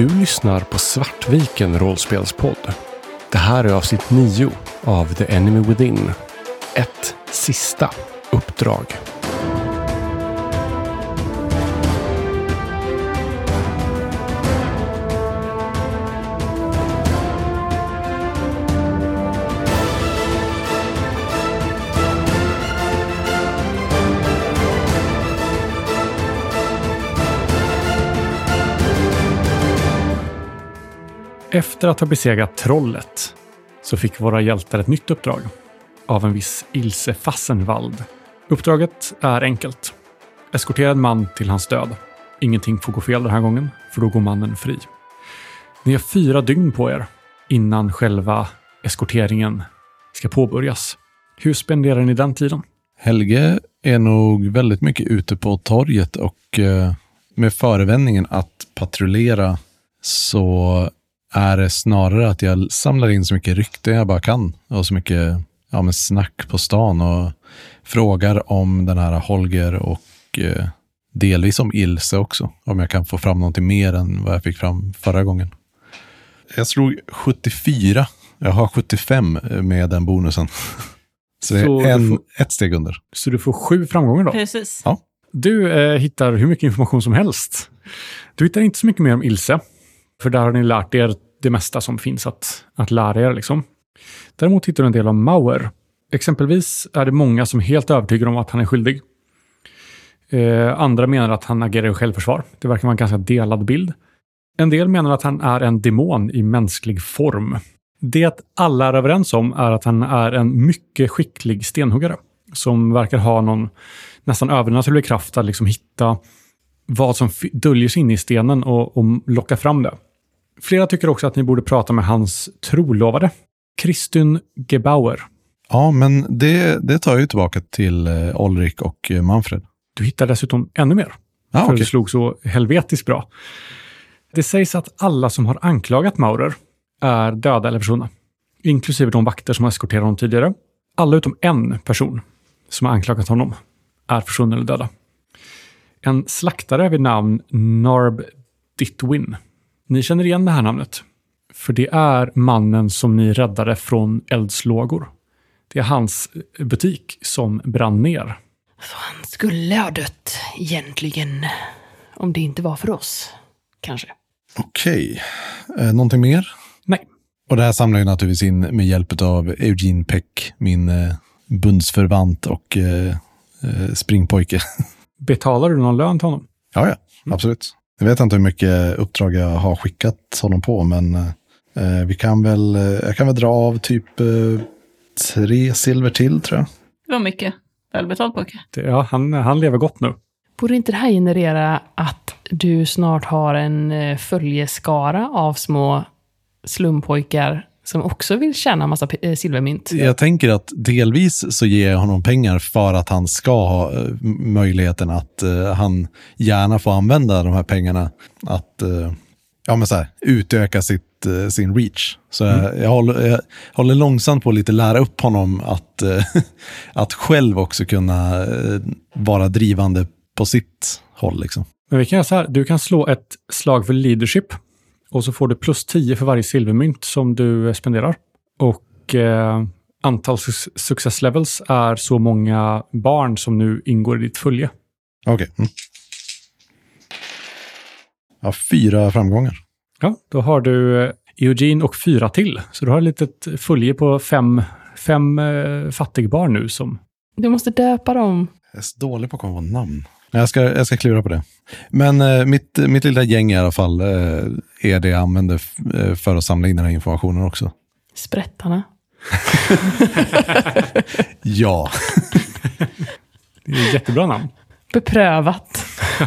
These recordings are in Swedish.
Du lyssnar på Svartviken rollspelspodd. Det här är avsnitt 9 av The Enemy Within. Ett sista uppdrag. Efter att ha besegrat trollet så fick våra hjältar ett nytt uppdrag av en viss Ilse Fassenwald. Uppdraget är enkelt. Eskortera en man till hans död. Ingenting får gå fel den här gången, för då går mannen fri. Ni har fyra dygn på er innan själva eskorteringen ska påbörjas. Hur spenderar ni den tiden? Helge är nog väldigt mycket ute på torget och eh, med förevändningen att patrullera så är det snarare att jag samlar in så mycket rykte jag bara kan och så mycket ja, men snack på stan och frågar om den här Holger och eh, delvis om Ilse också. Om jag kan få fram någonting mer än vad jag fick fram förra gången. Jag slog 74. Jag har 75 med den bonusen. Så det Så är du en, får- ett steg under. Så du får sju framgångar då? Precis. Ja. Du eh, hittar hur mycket information som helst. Du hittar inte så mycket mer om Ilse, för där har ni lärt er det mesta som finns att, att lära er. Liksom. Däremot hittar du en del om Mauer. Exempelvis är det många som är helt övertygade om att han är skyldig. Eh, andra menar att han agerar i självförsvar. Det verkar vara en ganska delad bild. En del menar att han är en demon i mänsklig form. Det alla är överens om är att han är en mycket skicklig stenhuggare som verkar ha någon nästan övernaturlig kraft att liksom hitta vad som döljer sig inne i stenen och, och locka fram det. Flera tycker också att ni borde prata med hans trolovade, Kristun Gebauer. Ja, men det, det tar ju tillbaka till eh, Olrik och eh, Manfred. Du hittar dessutom ännu mer, Ja, för okej. du slog så helvetiskt bra. Det sägs att alla som har anklagat Maurer är döda eller försvunna, inklusive de vakter som har eskorterat honom tidigare. Alla utom en person som har anklagat honom är försvunnen eller döda. En slaktare vid namn Narb Ditwin. Ni känner igen det här namnet, för det är mannen som ni räddade från eldslågor. Det är hans butik som brann ner. Så han skulle ha dött egentligen. Om det inte var för oss. Kanske. Okej. Eh, någonting mer? Nej, Och det här samlar jag naturligtvis in med hjälp av Eugene Peck, min eh, bundsförvant och eh, springpojke. betalar du någon lön till honom? ja, ja, absolut. Jag vet inte hur mycket uppdrag jag har skickat honom på, men eh, vi kan väl, eh, jag kan väl dra av typ eh, tre silver till, tror jag. Det var mycket. Välbetald pojke. Ja, han, han lever gott nu. Borde inte det här generera att du snart har en eh, följeskara av små slumpojkar som också vill tjäna en massa eh, silvermynt? Jag tänker att delvis så ger jag honom pengar för att han ska ha eh, möjligheten att eh, han gärna får använda de här pengarna att eh, ja, men så här, utöka sitt, eh, sin reach. Så jag, jag, håller, jag håller långsamt på att lite lära upp honom att, att själv också kunna vara drivande på sitt håll. Liksom. Men vi kan göra så här, du kan slå ett slag för leadership och så får du plus 10 för varje silvermynt som du eh, spenderar. Och eh, antal su- success levels är så många barn som nu ingår i ditt följe. Okej. Mm. Ja, fyra framgångar. Ja, då har du eh, Eugene och fyra till. Så du har ett litet följe på fem, fem eh, fattigbarn nu som... Du måste döpa dem. Jag är så dålig på att komma på namn. Jag ska, jag ska klura på det. Men eh, mitt, mitt lilla gäng i alla fall eh, är det jag använder f- eh, för att samla in den här informationen också. Sprättarna. Ja. Det är ett jättebra namn. Beprövat.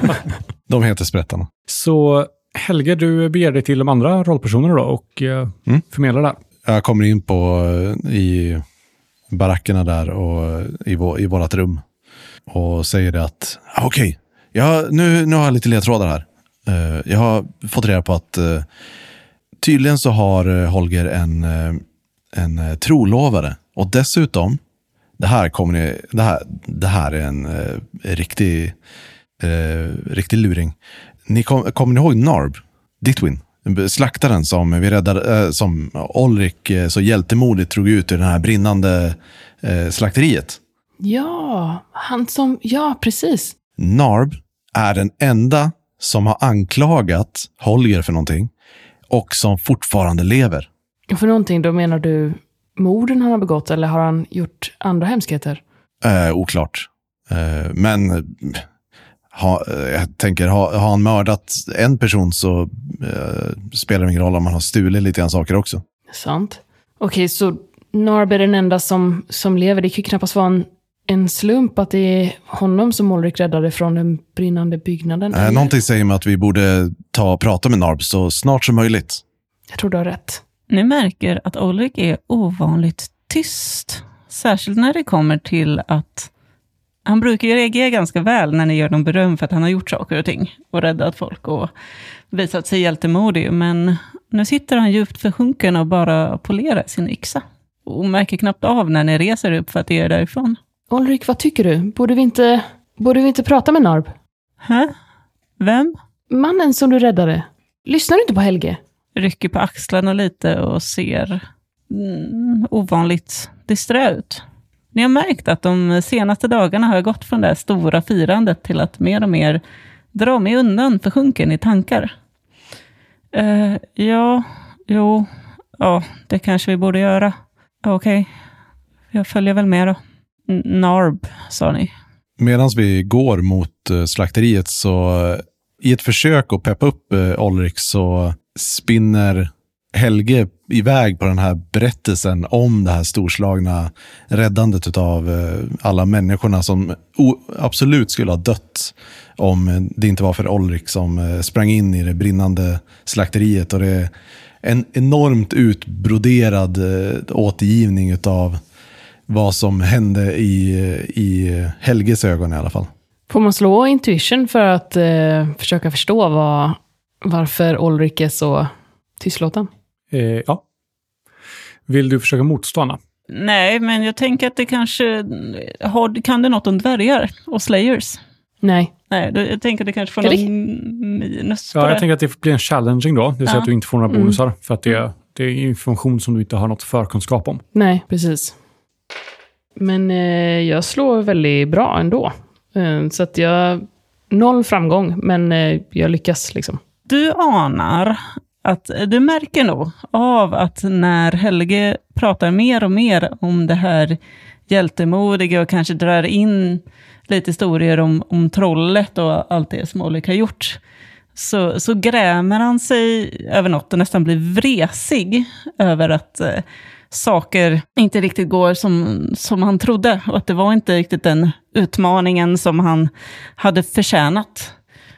De heter Sprättarna. Så Helge, du beger dig till de andra rollpersonerna då och eh, Mm. förmedlar där. Jag kommer in på eh, i barackerna där och eh, i, vå, i vårat rum. Och säger det att, ah, okej, okej, ja, nu, nu har jag lite ledtrådar här. Uh, jag har fått reda på att uh, tydligen så har eh, Holger en, eh, en uh, trolovare. Och dessutom, det här, kommer ni, det här, det här är en uh, riktig, riktig luring. Ni kom, kommer ni ihåg Narb? Ditwin? Slaktaren som vi räddade, som Olrik så hjältemodigt drog ut ur det här brinnande slakteriet. Ja, han som... Ja, precis. Narb är den enda som har anklagat Holger för någonting och som fortfarande lever. För någonting, då menar du morden han har begått eller har han gjort andra hemskheter? Eh, oklart. Eh, men ha, eh, jag tänker, ha, har han mördat en person så eh, spelar det ingen roll om han har stulit lite grann saker också. Sant. Okej, så Narb är den enda som, som lever. Det kan ju knappast vara en, en slump att det är honom som Ulrik räddade från den brinnande byggnaden. Eller? någonting säger mig att vi borde ta och prata med Narb så snart som möjligt. Jag tror du har rätt. Ni märker att Ulrik är ovanligt tyst. Särskilt när det kommer till att han brukar ju reagera ganska väl när ni gör dem beröm för att han har gjort saker och ting och räddat folk och visat sig hjältemodig. Men nu sitter han djupt försjunken och bara polerar sin yxa. Och märker knappt av när ni reser upp för att ge er därifrån. Ulrik, vad tycker du? Borde vi inte, borde vi inte prata med Narb? Hä? Vem? Mannen som du räddade. Lyssnar du inte på Helge? Rycker på axlarna lite och ser mm, ovanligt disträ ut. Ni har märkt att de senaste dagarna har jag gått från det här stora firandet till att mer och mer dra mig undan försjunken i tankar. Eh, ja, jo, ja, det kanske vi borde göra. Okej, jag följer väl med då. Narb, sa ni. Medan vi går mot slakteriet så i ett försök att peppa upp Olrik så spinner Helge iväg på den här berättelsen om det här storslagna räddandet av alla människorna som absolut skulle ha dött om det inte var för Olrik som sprang in i det brinnande slakteriet. Och det är en enormt utbroderad återgivning av vad som hände i, i Helges ögon i alla fall. Får man slå intuition för att eh, försöka förstå vad, varför Ulrik är så tystlåten? Eh, ja. Vill du försöka motstå, Anna? Nej, men jag tänker att det kanske... Har, kan du något om dvärgar och slayers? Nej. Nej, då- jag tänker att det kanske får någon minus Ja, det. jag tänker att det blir en challenging då. Det vill säga Ja. att du inte får några Mm. bonusar. För att det, det är information som du inte har något förkunskap om. Nej, precis. Men eh, jag slår väldigt bra ändå. Eh, så att jag... Noll framgång, men eh, jag lyckas liksom. Du anar att eh, du märker nog av att när Helge pratar mer och mer om det här hjältemodiga och kanske drar in lite historier om, om trollet och allt det som Oleg har gjort, så, så grämer han sig över något och nästan blir vresig över att eh, saker inte riktigt går som, som han trodde och att det var inte riktigt den utmaningen som han hade förtjänat.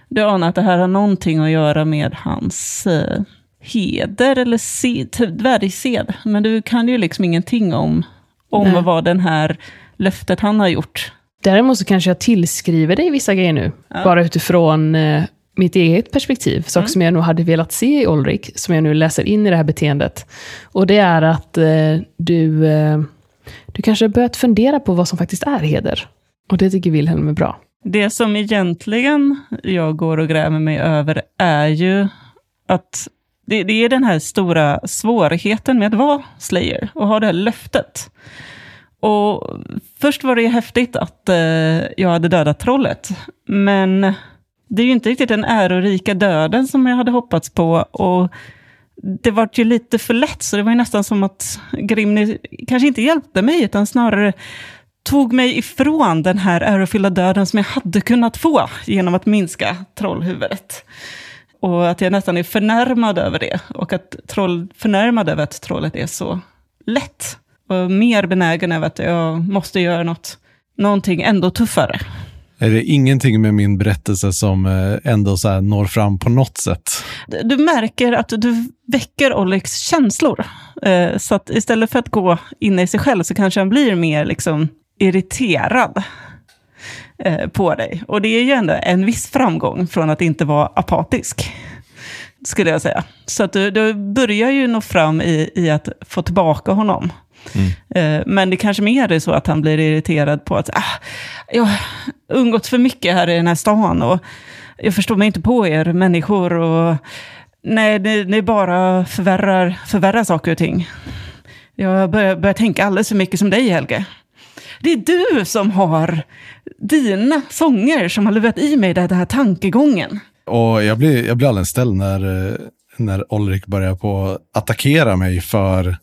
Du anar att det här har någonting att göra med hans eh, heder eller se, typ dvärgsed. Men du kan ju liksom ingenting om, om Nej. vad den här löftet han har gjort. Däremot så kanske jag tillskriver dig vissa grejer nu. Ja. Bara utifrån eh, mitt eget perspektiv. Saker Mm. som jag nog hade velat se i Ulrik, som jag nu läser in i det här beteendet. Och det är att eh, du, eh, du kanske börjat fundera på vad som faktiskt är heder. Och det tycker Wilhelm är bra. Det som egentligen jag går och grämer mig över är ju att det, det är den här stora svårigheten med att vara Slayer och ha det här löftet. Och först var det ju häftigt att eh, jag hade dödat trollet, men det är ju inte riktigt den ärorika döden som jag hade hoppats på. Och det var ju lite för lätt, så det var ju nästan som att Grimny kanske inte hjälpte mig, utan snarare tog mig ifrån den här ärofyllda döden som jag hade kunnat få genom att minska trollhuvudet. Och att jag nästan är förnärmad över det. Och att troll, förnärmad över att trollet är så lätt. Och mer benägen över att jag måste göra något, någonting ändå tuffare. Är det ingenting med min berättelse som eh, ändå så här når fram på något sätt? Du märker att du väcker Olex känslor. Eh, så att istället för att gå in i sig själv så kanske han blir mer liksom irriterad eh, på dig. Och det är ju ändå en viss framgång från att inte vara apatisk, skulle jag säga. Så att du, du börjar ju nå fram i, i att få tillbaka honom. Eh, Men det kanske mer är så att han blir irriterad på att ah, jag har umgått för mycket här i den här stan och jag förstår mig inte på er människor och Nej, ni, ni bara förvärrar, förvärrar saker och ting. Jag börjar, börjar tänka alldeles för mycket som dig, Helge. Det är du som har dina sånger som har lurat i mig den här tankegången. Och jag blir, jag blir alldeles ställd när, eh, när Olrik börjar på attackera mig för,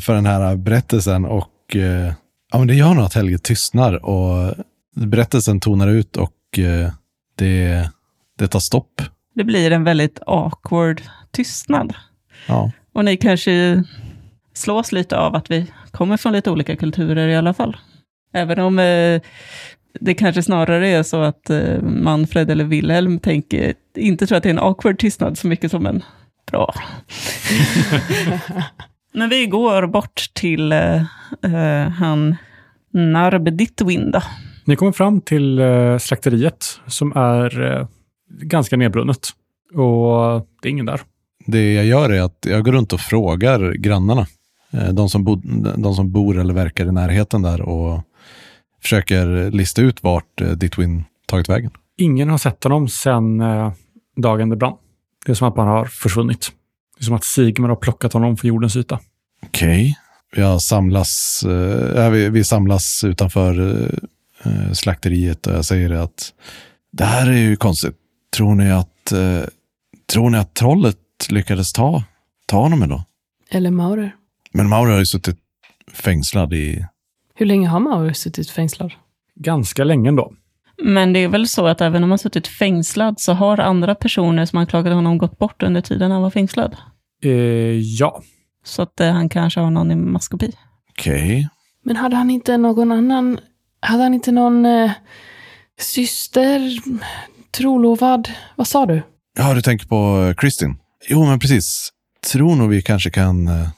för den här berättelsen. Och eh, ja, men det gör nog att Helge tystnar och berättelsen tonar ut och eh, det, det tar stopp. Det blir en väldigt awkward tystnad. Ja. Och ni kanske slås lite av att vi kommer från lite olika kulturer i alla fall. Även om eh, det kanske snarare är så att eh, Manfred eller Wilhelm tänker, inte tror att det är en awkward tystnad så mycket som en bra. Men vi går bort till eh, eh, han Narb Ditwin då. Ni kommer fram till eh, slakteriet som är eh, ganska nedbrunnet. Och det är ingen där. Det jag gör är att jag går runt och frågar grannarna. eh, De som, bo, de som bor eller verkar i närheten där och försöker lista ut vart eh, Ditwin tagit vägen. Ingen har sett honom sedan eh, dagen det brann. Det är som att man har försvunnit. Det är som att Sigmar har plockat honom från jordens yta. Okej. Jag samlas, eh, ja, vi, vi samlas utanför eh, slakteriet och jag säger att det här är ju konstigt. Tror ni att, eh, tror ni att trollet lyckades ta, ta honom idag? Eller Maurer. Men Mauro har ju suttit fängslad i... Hur länge har Maurer suttit fängslad? Ganska länge ändå. Men det är väl så att även om han suttit fängslad så har andra personer som anklagade honom gått bort under tiden han var fängslad. Eh, ja, Så att eh, han kanske har någon i maskopi. Okej. Men hade han inte någon annan... Hade han inte någon eh, syster, trolovad? Vad sa du? Ja, du tänker på eh, Kristin? Jo, men precis. Tror nog vi kanske kan eh,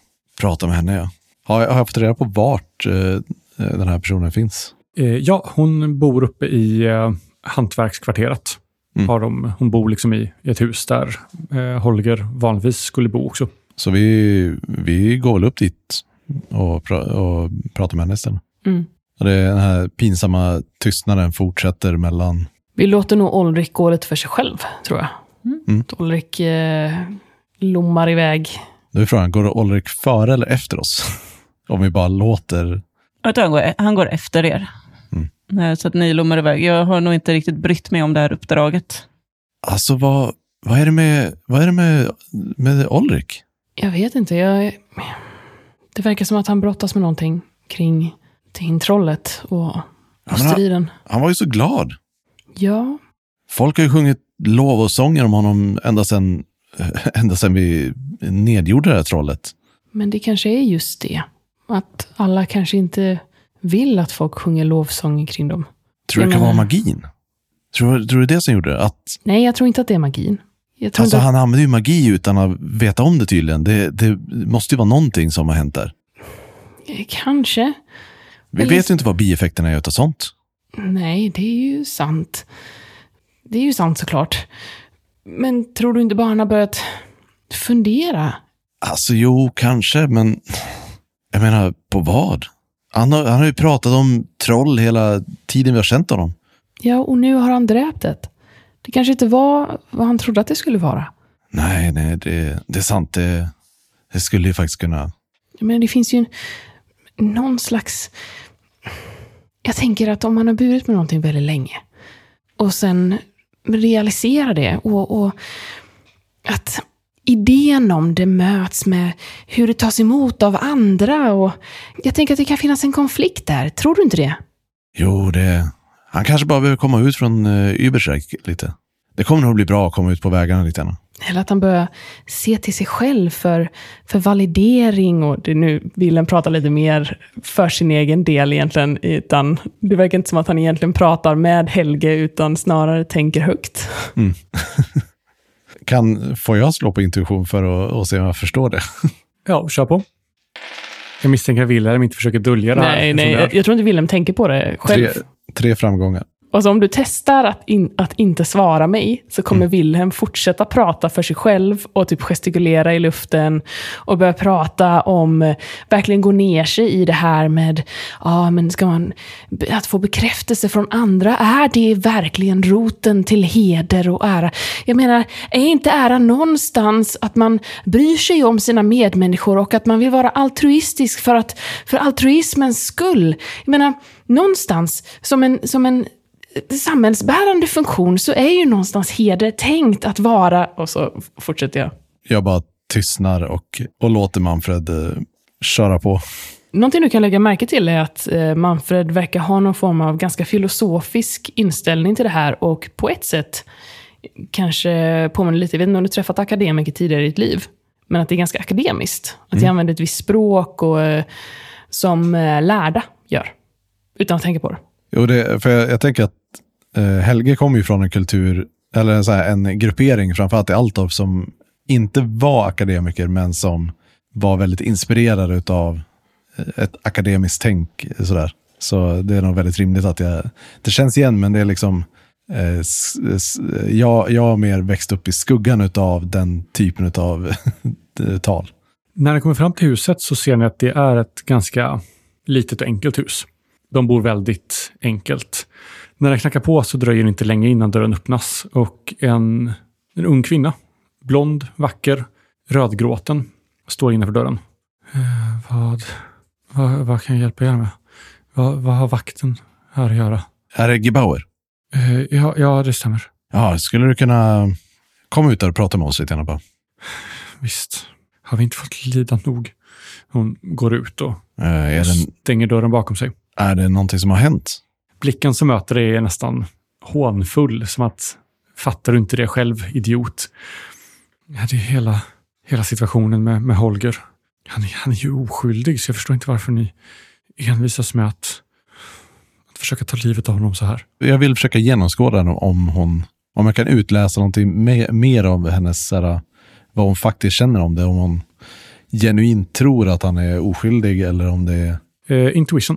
prata med henne, ja. Har, jag- har jag fått reda på vart eh, den här personen finns? Eh, ja, hon bor uppe i eh, hantverkskvarteret. Mm. Har de, hon bor liksom i, i ett hus där eh, Holger vanligtvis skulle bo också. Så vi, vi går väl upp dit och, pra, och pratar med henne istället. Mm. Och det, den här pinsamma tystnaden fortsätter mellan... Vi låter nog Olrik gå lite för sig själv, tror jag. Mm. Olrik eh, lommar iväg. Då är frågan, går Olrik före eller efter oss? Om vi bara låter... Jag tror han går, han går efter er. Eh, Så att ni lommar iväg. Jag har nog inte riktigt brytt mig om det här uppdraget. Alltså vad, vad är det med, vad är det med, med Olrik? Jag vet inte. Jag, det verkar som att han brottas med någonting kring trollet och, och Ja, men han- striden. Han var ju så glad. Ja, Folk har ju sjungit lov och sånger om honom ända sedan, ända sedan vi nedgjorde det här trollet. men det kanske är just det. Att alla kanske inte vill att folk sjunger lovsånger kring dem. Tror du det kan vara magin? Tror, du- tror du det som gjorde det? Att, Nej, jag tror inte att det är magin. Jag tror alltså, inte han använder ju magi utan att veta om det tydligen. Det, det måste ju vara någonting som har hänt där. Kanske. Vi Eller- vet ju inte vad bieffekterna är utav sånt. Nej, det är ju sant. Det är ju sant såklart. Men tror du inte bara han har börjat fundera? Alltså jo, kanske, men jag menar, på vad? Han har, han har ju pratat om troll hela tiden vi har känt honom. Ja, och nu har han dräpt ett. Det kanske inte var vad han trodde att det skulle vara. Nej, nej, det, det är sant. Det, det skulle ju faktiskt kunna... Men det finns ju en, någon slags... Jag tänker att om man har burit med någonting väldigt länge och sen realiserar det och, och att idén om det möts med hur det tas emot av andra och jag tänker att det kan finnas en konflikt där. Tror du inte det? Jo, det... Han kanske bara behöver komma ut från uh, lite. Det kommer nog bli bra att komma ut på vägarna lite grann. Eller att han börjar se till sig själv för, för validering. Och det nu vill han prata lite mer för sin egen del egentligen. Utan det verkar inte som att han egentligen pratar med Helge, utan snarare tänker högt. Kan, får jag slå på intuition för att, att se om jag förstår det? Ja, kör på. Jag misstänker att Wilhelm inte försöker dölja det här. Nej, nej, jag, jag tror inte Willem tänker på det själv. Tre, tre framgångar. Och så om du testar att, in, att inte svara mig, så kommer Mm. Wilhelm fortsätta prata för sig själv och typ gestikulera i luften och börja prata om, eh, verkligen gå ner sig i det här med, ja men ska man, att få bekräftelse från andra, är det verkligen roten till heder och ära? Jag menar, är inte ära någonstans att man bryr sig om sina medmänniskor och att man vill vara altruistisk för, att, för altruismens skull? Jag menar, någonstans som en, som en samhällsbärande funktion så är ju någonstans heder tänkt att vara... Och så fortsätter jag. Jag bara tystnar och, och låter Manfred eh, köra på. Någonting du kan lägga märke till är att eh, Manfred verkar ha någon form av ganska filosofisk inställning till det här och på ett sätt kanske påminner lite, jag vet inte om du träffat akademiker tidigare i ditt liv, men att det är ganska akademiskt. Att jag använder ett visst språk och, eh, som eh, lärda gör, utan att tänka på det. Jo, det, för jag, jag tänker att eh, Helge kommer ju från en kultur, eller en, så här, en gruppering, framförallt i Altorp, som inte var akademiker, men som var väldigt inspirerade av eh, ett akademiskt tänk. Sådär. Så det är nog väldigt rimligt att jag... Det känns igen, men det är liksom... Eh, s, s, jag, jag har mer växt upp i skuggan av den typen av tal. När ni kommer fram till huset så ser ni att det är ett ganska litet och enkelt hus. De bor väldigt enkelt. När det knackar på så dröjer det inte länge innan dörren öppnas och en, en ung kvinna, blond, vacker, rödgråten, står innanför dörren. Eh, vad, vad, vad kan jag hjälpa er med? Vad, vad har vakten här att göra? Är det Gebauer? Eh, ja, ja, det stämmer. Ja, skulle du kunna komma ut där och prata med oss lite grann bara? Visst. Har vi inte fått lida nog? Hon går ut och är, det, stänger dörren bakom sig. Är det någonting som har hänt? Blicken som möter dig är nästan hånfull, som att fattar du inte det själv, idiot? Ja, det är hela, hela situationen med, med Holger. Han, är- han är ju oskyldig, så jag förstår inte varför ni envisas med att, att försöka ta livet av honom så här. Jag vill försöka genomskåda den om hon, om jag kan utläsa någonting me, mer av hennes, här, vad hon faktiskt känner om det. Om hon genuint tror att han är oskyldig eller om det är Eh, intuition.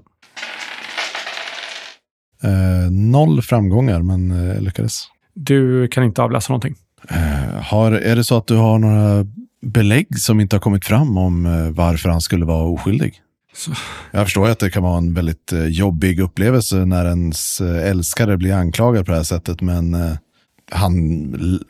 Eh, noll framgångar, men eh, lyckades. Du kan inte avläsa någonting. Eh, har, är det så att du har några belägg som inte har kommit fram om eh, varför han skulle vara oskyldig? Så. Jag förstår att det kan vara en väldigt eh, jobbig upplevelse när ens eh, älskare blir anklagad på det här sättet, men han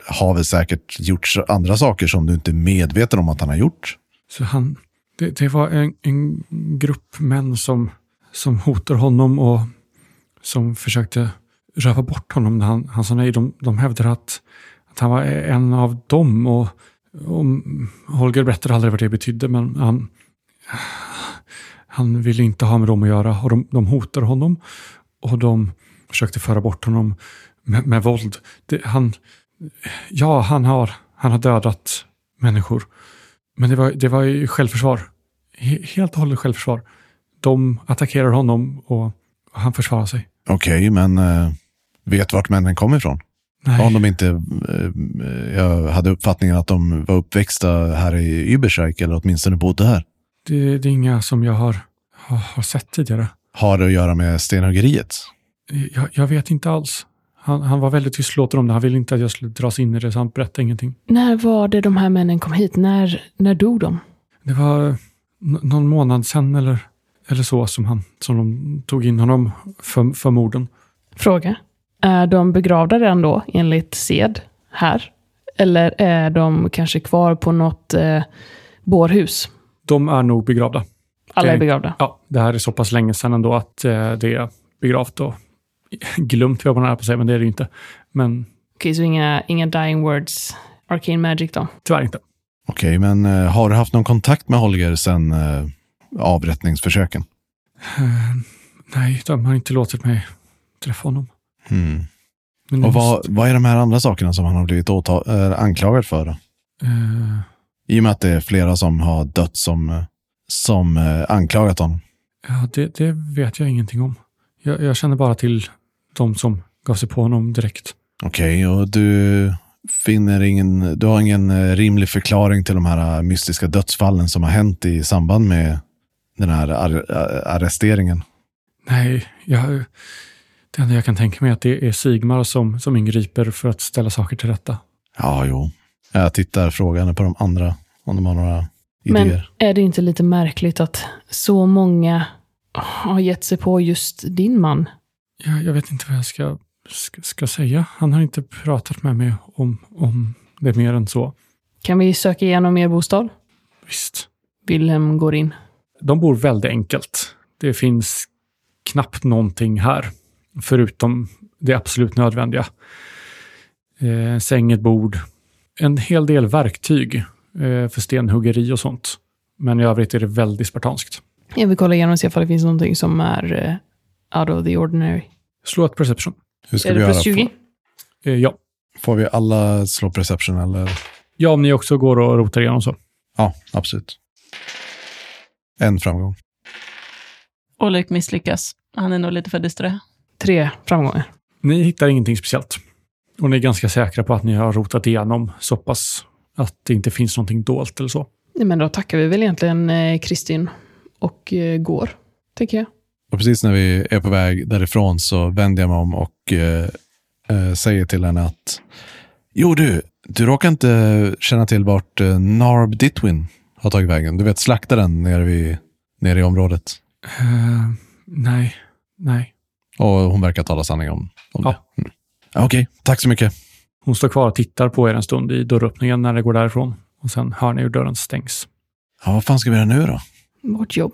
har väl säkert gjort andra saker som du inte är medveten om att han har gjort. Så han, det, det var en, en grupp män som, som hotade honom och som försökte röva bort honom. när Han, han sa nej. De, de hävdade att, att han var en av dem. Och, och Holger berättade aldrig vad det betydde, men han, han ville inte ha med dem att göra. Och de, de hotade honom och de försökte föra bort honom med, med våld. Det, han, ja, han har, han har dödat människor. Men det var, det var ju självförsvar. Helt och hållet självförsvar. De attackerar honom och, och han försvarar sig. Okej, men eh, vet vart männen kommer ifrån? Nej, Om de inte, eh, jag hade uppfattningen att de var uppväxta här i Übersreich eller åtminstone bodde här. det, det är inga som jag har, har, har sett tidigare. Har det att göra med stenhuggeriet? Jag, jag vet inte alls. Han, han var väldigt tystlåten om det. Han ville inte att jag skulle dras in i det, så han berättade ingenting. När var det de här männen kom hit? När, när dog de? Det var någon månad sedan eller, eller så som, han, som de tog in honom för, för morden. Fråga. Är de begravda redan då, enligt sed, här? Eller är de kanske kvar på något eh, bårhus? De är nog begravda. Alla är begravda. Ja, det här är så pass länge sedan ändå att eh, det är begravt och glömt, jag på nära på att säga, men det är det ju inte. Men Okej, så inga, inga dying words, arcane magic då? tyvärr inte. Okej, men eh, har du haft någon kontakt med Holger sedan eh, avrättningsförsöken? Eh, nej, de har inte låtit mig träffa honom. Men Och vad, vad är de här andra sakerna som han har blivit åta- äh, anklagad för? Då? eh, I och med att det är flera som har dött som, eh, som eh, anklagat honom. ja, det, det vet jag ingenting om. Jag, jag känner bara till de som gav sig på honom direkt. Okej, och du finner ingen, du har ingen eh, rimlig förklaring till de här eh, mystiska dödsfallen som har hänt i samband med den här ar- ar- arresteringen. Nej, jag, Det enda jag kan tänka mig är att det är Sigmar som, som ingriper för att ställa saker till rätta. Ja, jo. Jag tittar frågande på de andra, om de har några Men idéer. är det inte lite märkligt att så många har gett sig på just din man? Jag, jag vet inte vad jag ska, ska, ska säga. Han har inte pratat med mig om, om det mer än så. Kan vi söka igenom er bostad? Visst. Wilhelm går in. De bor väldigt enkelt. Det finns knappt någonting här, förutom det absolut nödvändiga. Eh, säng, ett bord, en hel del verktyg eh, för stenhuggeri och sånt. Men i övrigt är det väldigt spartanskt. Jag vill kolla igenom och se om det finns någonting som är eh, out of the ordinary. Slå ett perception. Hur ska är vi det göra? plus 20? Eh, ja. Får vi alla slå perception eller? ja, om ni också går och rotar igenom så. Ja, absolut. En framgång. Oleg misslyckas. Han är nog lite för disträ. Tre framgångar. Ni hittar ingenting speciellt. Och ni är ganska säkra på att ni har rotat igenom så pass att det inte finns någonting dolt eller så. Nej, Men då tackar vi väl egentligen eh, Kristin och eh, går, tänker jag. Och precis när vi är på väg därifrån så vänder jag mig om och eh, eh, säger till henne att Jo du, du råkar inte känna till vart eh, Narb Ditwin har tagit vägen? Du vet slaktaren nere, vid, nere i området. Eh, nej, nej. Och hon verkar tala sanning om, om Ja. det. Mm. Ja, Okej, tack så mycket. Hon står kvar och tittar på er en stund i dörröppningen när det går därifrån. Och sen hör ni hur dörren stängs. Ja, vad fan ska vi göra nu då? Vårt jobb,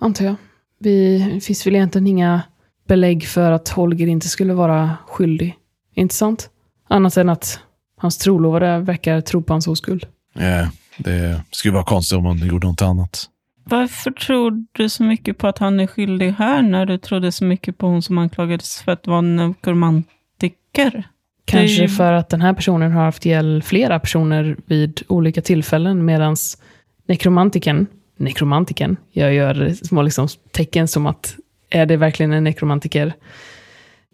antar jag. Vi, det finns väl egentligen inga belägg för att Holger inte skulle vara skyldig. Inte sant? Annat än att hans trolovade verkar tro på hans oskuld. Eh, det skulle vara konstigt om hon gjorde något annat. Varför tror du så mycket på att han är skyldig här när du trodde så mycket på hon som anklagades för att vara nekromantiker? Kanske Det- för att den här personen har haft ihjäl flera personer vid olika tillfällen medan nekromantiken, nekromantiken, jag gör små liksom tecken som att är det verkligen en nekromantiker,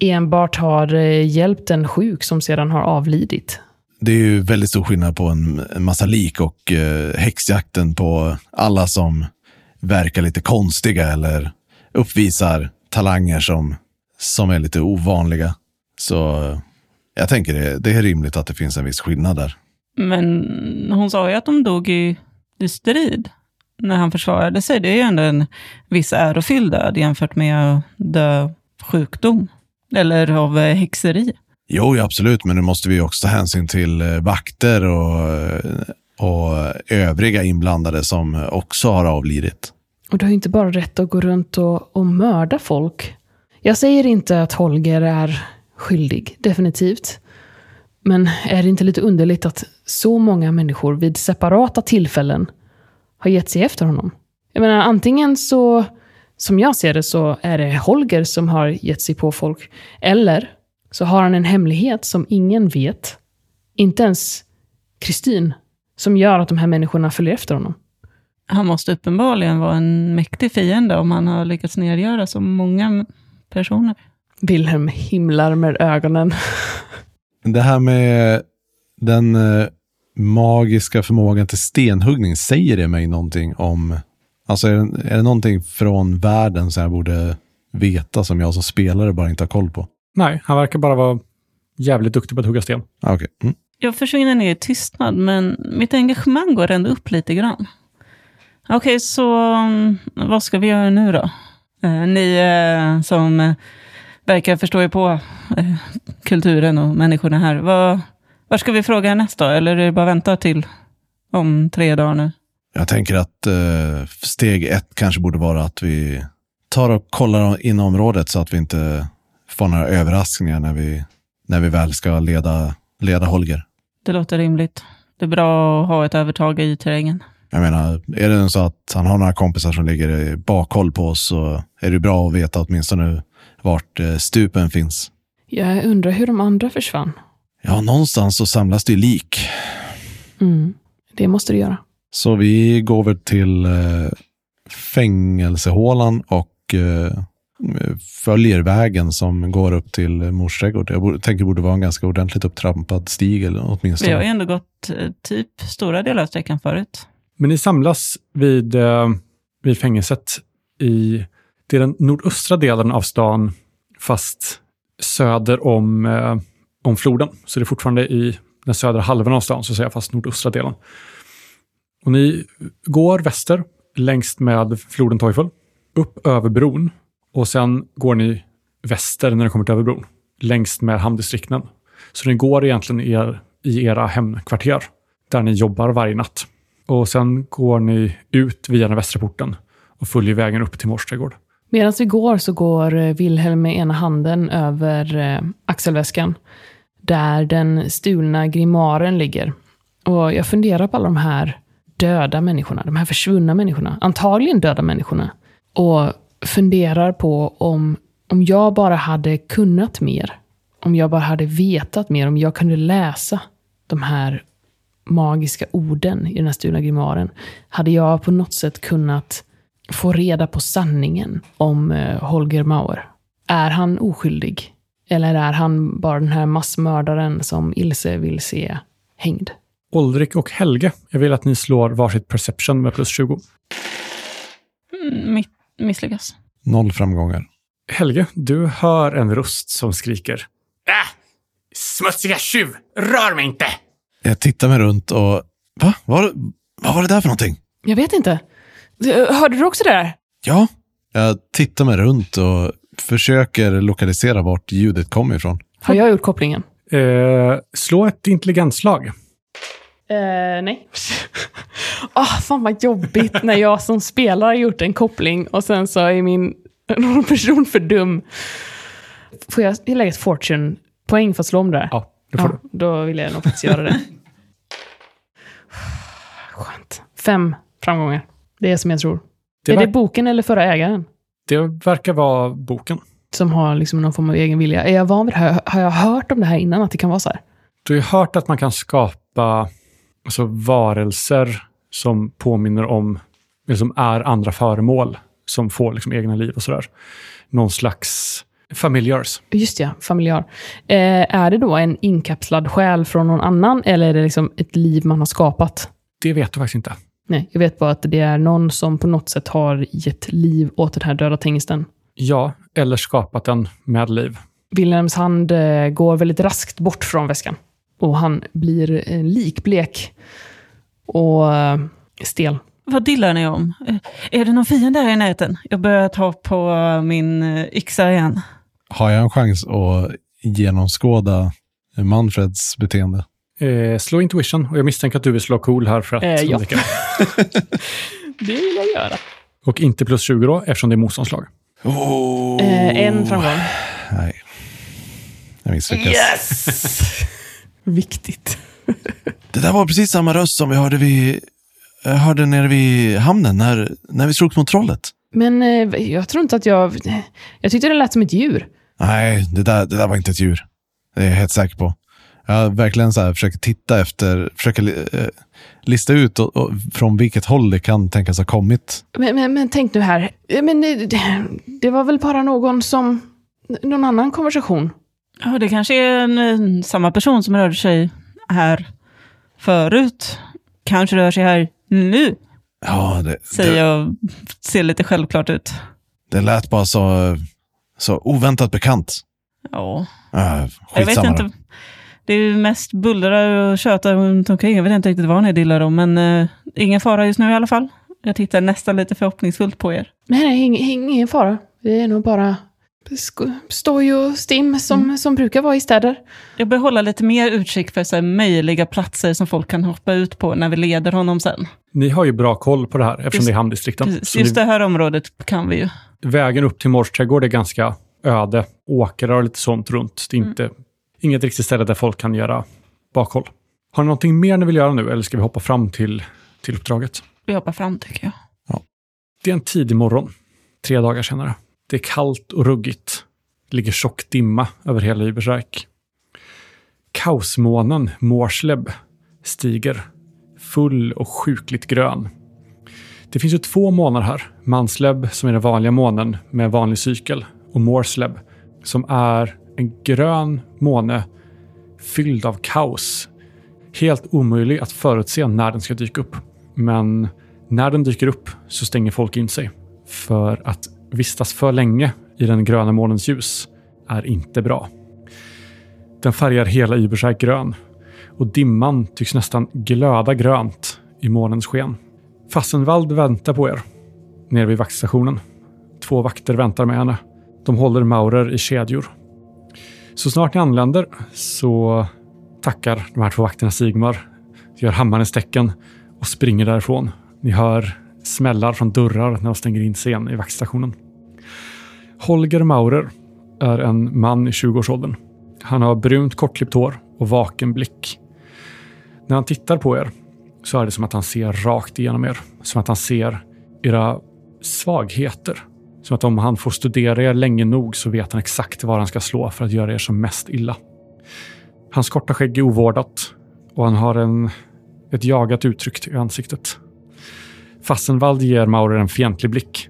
enbart har eh, hjälpt en sjuk som sedan har avlidit. Det är ju väldigt stor skillnad på en, en massa lik och eh, häxjakten på alla som verkar lite konstiga eller uppvisar talanger som, som är lite ovanliga. Så eh, jag tänker det, det är rimligt att det finns en viss skillnad där. Men hon sa ju att de dog i, i strid när han försvarade sig. Det är ju ändå en viss ärofylld död jämfört med att dö sjukdom. Eller av eh, häxeri. Jo, ja, absolut, men nu måste vi också ta hänsyn till eh, vakter och, eh, och övriga inblandade som också har avlidit. Och du har ju inte bara rätt att gå runt och, och mörda folk. Jag säger inte att Holger är skyldig, definitivt. Men är det inte lite underligt att så många människor vid separata tillfällen har gett sig efter honom? Jag menar, antingen så, som jag ser det, så är det Holger som har gett sig på folk. Eller så har han en hemlighet som ingen vet, inte ens Kristin, som gör att de här människorna följer efter honom. Han måste uppenbarligen vara en mäktig fiende om han har lyckats nedgöra så många personer. Wilhelm himlar med ögonen. Det här med den eh, magiska förmågan till stenhuggning, säger det mig någonting om... Alltså är det, är det någonting från världen som jag borde veta som jag som spelare bara inte har koll på? Nej, han verkar bara vara jävligt duktig på att hugga sten. Ah, Okej. Mm. Jag försvinner ner i tystnad, men mitt engagemang går ändå upp lite grann. Okej, så mm, vad ska vi göra nu då? Eh, ni eh, som eh, verkar förstå er på kulturen och människorna här. Vad, var ska vi fråga härnäst då? Eller är det bara vänta till om tre dagar nu? Jag tänker att steg ett kanske borde vara att vi tar och kollar in området så att vi inte får några överraskningar när vi, när vi väl ska leda, leda Holger. Det låter rimligt. Det är bra att ha ett övertag i terrängen. Jag menar, är det så att han har några kompisar som ligger i bakhåll på oss så är det bra att veta åtminstone vart eh, stupen finns. Jag undrar hur de andra försvann. Ja, någonstans så samlas det ju lik. Mm, det måste du göra. Så vi går väl till eh, fängelsehålan och eh, följer vägen som går upp till Mors trädgård. Jag borde, tänker det borde vara en ganska ordentligt upptrampad stig eller Vi har åtminstone. ju ändå gått eh, typ stora delar av sträckan förut. Men ni samlas vid, eh, vid fängelset i det är den nordöstra delen av stan fast söder om, eh, om floden. Så det är fortfarande i den södra halvan av stan, så att säga, fast nordöstra delen. Och ni går väster längs med floden Teufel, upp över bron och sen går ni väster när ni kommer till över bron, längs med hamndistrikten. Så ni går egentligen i, er, i era hemkvarter, där ni jobbar varje natt. Och sen går ni ut via den västra porten och följer vägen upp till Mors trädgård. Medan vi går så går eh, Wilhelm med ena handen över eh, axelväskan. Där den stulna grimaren ligger. Och jag funderar på alla de här döda människorna, de här försvunna människorna. Antagligen döda människorna. Och funderar på om, om jag bara hade kunnat mer. Om jag bara hade vetat mer, om jag kunde läsa de här magiska orden i den här stulna grimaren. Hade jag på något sätt kunnat få reda på sanningen om eh, Holger Mauer. Är han oskyldig? Eller är han bara den här massmördaren som Ilse vill se hängd? Oldrik och Helge, jag vill att ni slår varsitt perception med plus 20. Mm, mitt, misslyckas. Noll framgångar. Helge, du hör en röst som skriker. Äh! Smutsiga tjuv! Rör mig inte! Jag tittar mig runt och... Va? Vad, vad var det där för någonting? Jag vet inte. Hörde du också det där? Ja. Jag tittar mig runt och försöker lokalisera vart ljudet kom ifrån. Har jag gjort kopplingen? Eh, slå ett intelligensslag. Eh, nej. Åh, fan vad jobbigt när jag som spelare har gjort en koppling och sen så är min någon person för dum. Får jag lägga ett fortune-poäng för att slå om det där? Ja, det får Ja, då vill jag nog faktiskt göra det. Skönt. Fem framgångar. Det är som jag tror. Det är det boken eller förra ägaren? Det verkar vara boken. Som har liksom någon form av egen vilja. Är jag van vid det här? Har jag hört om det här innan? Att det kan vara så här? Du har ju hört att man kan skapa alltså, varelser som påminner om, eller som är andra föremål, som får liksom, egna liv och sådär. Någon slags familjars. Just ja, familjar. Eh, är det då en inkapslad själ från någon annan eller är det liksom ett liv man har skapat? Det vet du faktiskt inte. Nej, jag vet bara att det är någon som på något sätt har gett liv åt den här döda tingsten. Ja, eller skapat den med liv. Wilhelms hand eh, går väldigt raskt bort från väskan. Och han blir likblek och eh, stel. Vad dillar ni om? Eh, Är det någon fiende här i närheten? Jag börjar ta på min eh, yxa igen. Har jag en chans att genomskåda Manfreds beteende? Eh, slå intuition och jag misstänker att du vill slå cool här för att Eh, ja. Det vill jag göra. Och inte plus 20 då, eftersom det är motståndslag. Eh, en framgång. Nej. Jag misslyckas. Yes! Viktigt. Det där var precis samma röst som vi hörde, vid, jag hörde nere vid hamnen när, när vi slogs mot trollet. Men eh, jag tror inte att jag... Jag tyckte det lät som ett djur. Nej, det där, det där var inte ett djur. Det är jag helt säker på. Jag har verkligen så här, försöker titta efter, försöker eh, lista ut och, och, från vilket håll det kan tänkas ha kommit. Men, men, men tänk nu här. Eh, Men det, det, det var väl bara någon som... Någon annan konversation. Ja, det kanske är en, samma person som rörde sig här förut. Kanske rör sig här nu, Ja, det, säger det, jag. Ser lite självklart ut. det lät bara så, så oväntat bekant. Ja, Äh, jag vet då. inte. Det är ju mest bullrar och tjötar runt omkring. Jag vet inte riktigt vad ni dillar om, men eh, ingen fara just nu i alla fall. Jag tittar nästan lite förhoppningsfullt på er. Nej, nej ingen, ingen fara. Det är nog bara stoj och stim som, som brukar vara i städer. Jag bör hålla lite mer utkik för så här, möjliga platser som folk kan hoppa ut på när vi leder honom sen. Ni har ju bra koll på det här eftersom Just- det är hamndistrikten. Precis, just ni, det här området kan vi ju. vägen upp till Mors trädgård är ganska öde. Åkrar och lite sånt runt. Det är inte, inget riktigt ställe där folk kan göra bakhåll. Har ni någonting mer ni vill göra nu eller ska vi hoppa fram till, till uppdraget? Vi hoppar fram tycker jag. Det är en tidig morgon, tre dagar senare. Det är kallt och ruggigt. Det ligger tjock dimma över hela Übersreich. Kaosmånen Morsleb stiger, full och sjukligt grön. Det finns ju två månar här. Mansleb, som är den vanliga månen med vanlig cykel, och Morsleb, som är en grön måne fylld av kaos. Helt omöjlig att förutse när den ska dyka upp. Men när den dyker upp så stänger folk in sig. För att vistas för länge i den gröna månens ljus är inte bra. Den färgar hela Überscheid grön och dimman tycks nästan glöda grönt i månens sken. Fassenwald väntar på er nere vid vaktstationen. Två vakter väntar med henne. De håller Maurer i kedjor. Så snart ni anländer så tackar de här två vakterna Sigmar, gör hammarens tecken och springer därifrån. Ni hör smällar från dörrar när de stänger in sig i vaktstationen. Holger Maurer är en man i 20-årsåldern. Han har brunt kortklippt hår och vaken blick. När han tittar på er så är det som att han ser rakt igenom er. Som att han ser era svagheter. Som att om han får studera er länge nog så vet han exakt var han ska slå för att göra er som mest illa. Hans korta skägg är ovårdat och han har en, ett jagat uttryck i ansiktet. Fassenvald ger Maurer en fientlig blick.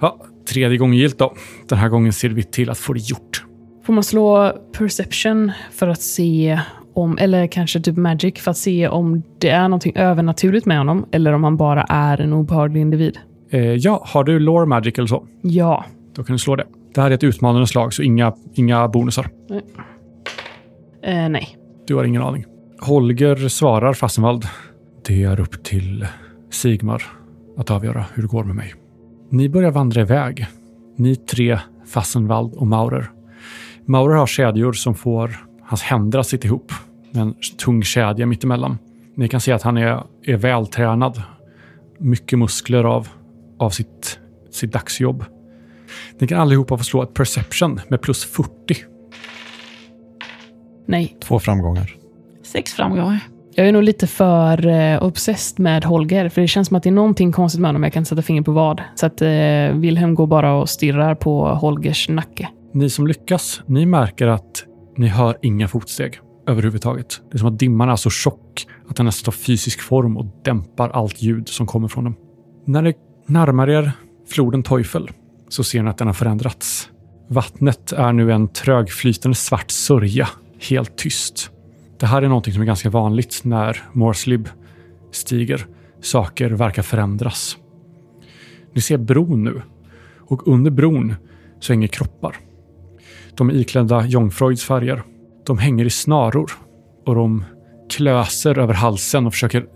Ja, tredje gången gilt då. Den här gången ser vi till att få det gjort. Får man slå perception för att se om, eller kanske typ magic för att se om det är någonting övernaturligt med honom eller om han bara är en obehaglig individ? Eh, ja, har du lore magic eller så? Ja. Då kan du slå det. Det här är ett utmanande slag, så inga, inga bonusar. Eh, nej. Du har ingen aning. Holger svarar Fassenwald. Det är upp till Sigmar att avgöra hur det går med mig. Ni börjar vandra iväg. Ni tre, Fassenwald och Maurer. Maurer har kedjor som får hans händer att sitta ihop med en tung kedja mittemellan. Ni kan se att han är, är vältränad. Mycket muskler av, av sitt, sitt dagsjobb. Ni kan allihopa få slå ett perception med plus 40. Nej. Två framgångar. Sex framgångar. Jag är nog lite för eh, obsessed med Holger, för det känns som att det är någonting konstigt med honom. Jag kan inte sätta fingret på vad. Så att eh, Wilhelm går bara och stirrar på Holgers nacke. Ni som lyckas, ni märker att ni hör inga fotsteg överhuvudtaget. Det är som att dimman är så tjock att den nästan tar fysisk form och dämpar allt ljud som kommer från den. När ni närmar er floden Teufel så ser ni att den har förändrats. Vattnet är nu en trögflytande svart sörja, helt tyst. Det här är någonting som är ganska vanligt när Morslib stiger. Saker verkar förändras. Ni ser bron nu och under bron så hänger kroppar. De är iklädda Jongfreuds färger. De hänger i snaror och de klöser över halsen och försöker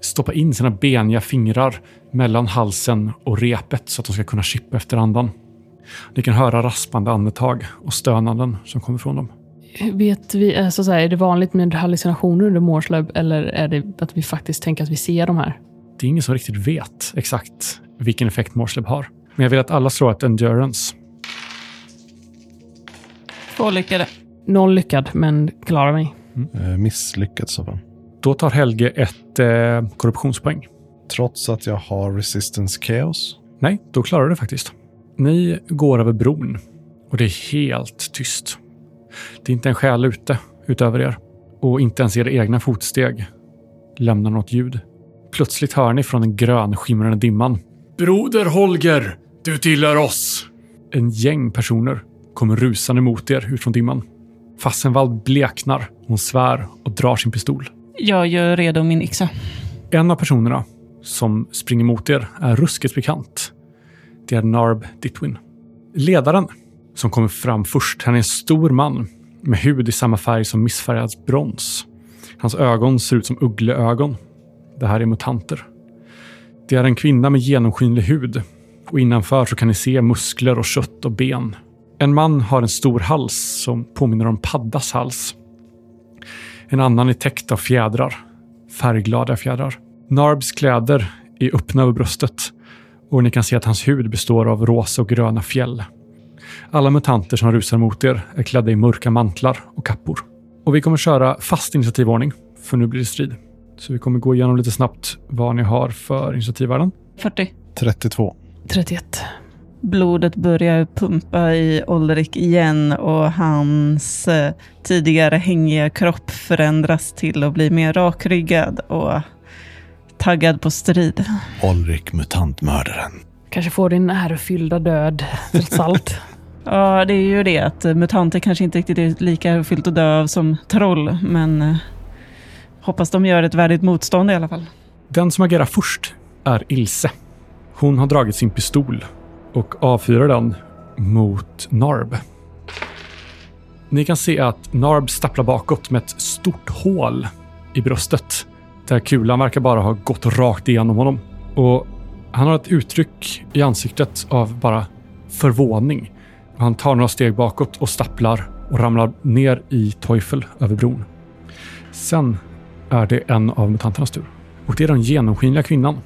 stoppa in sina beniga fingrar mellan halsen och repet så att de ska kunna chippa efter andan. Ni kan höra raspande andetag och stönanden som kommer från dem. Vet vi, alltså så här, är det vanligt med hallucinationer under Morslöb eller är det att vi faktiskt tänker att vi ser de här? Det är ingen som riktigt vet exakt vilken effekt Morsleb har. Men jag vill att alla slår ett endurance. Två lyckade. Noll lyckad, men klarar mig. Eh, misslyckats så fall. Då tar Helge ett eh, korruptionspoäng. Trots att jag har resistance chaos. Nej, då klarar du det faktiskt. Ni går över bron och det är helt tyst. Det är inte en själ ute utöver er och inte ens era egna fotsteg lämnar något ljud. Plötsligt hör ni från den grönskimrande dimman. Broder Holger, du tillhör oss! En gäng personer kommer rusande mot er ut från dimman. Fassenwald bleknar, hon svär och drar sin pistol. Jag gör redo min yxa. En av personerna som springer mot er är ruskigt bekant. Det är Narb Ditwin. Ledaren som kommer fram först, han är en stor man med hud i samma färg som missfärgad brons. Hans ögon ser ut som uggleögon. Det här är mutanter. Det är en kvinna med genomskinlig hud och innanför så kan ni se muskler och kött och ben. En man har en stor hals som påminner om paddas hals. En annan är täckt av fjädrar. Färgglada fjädrar. Narbs kläder är öppna över bröstet och ni kan se att hans hud består av rosa och gröna fjäll. Alla mutanter som rusar mot er är klädda i mörka mantlar och kappor. Och vi kommer köra fast initiativordning, för nu blir det strid. Så vi kommer gå igenom lite snabbt vad ni har för initiativvärden. 40. 32. 31. Blodet börjar pumpa i Olrik igen och hans eh, tidigare hängiga kropp förändras till att bli mer rakryggad och taggad på strid. Olrik mutantmördaren. Kanske får din ärofyllda död, trots allt. Ja, det är ju det att mutanter kanske inte riktigt är lika fyllt och döv som troll, men eh, hoppas de gör ett värdigt motstånd i alla fall. Den som agerar först är Ilse. Hon har dragit sin pistol och avfyrar den mot Narb. Ni kan se att Narb stapplar bakåt med ett stort hål i bröstet. Där kulan verkar bara ha gått rakt igenom honom. Och han har ett uttryck i ansiktet av bara förvåning. Han tar några steg bakåt och stapplar och ramlar ner i Teufel över bron. Sen är det en av mutanternas tur. Och det är den genomskinliga kvinnan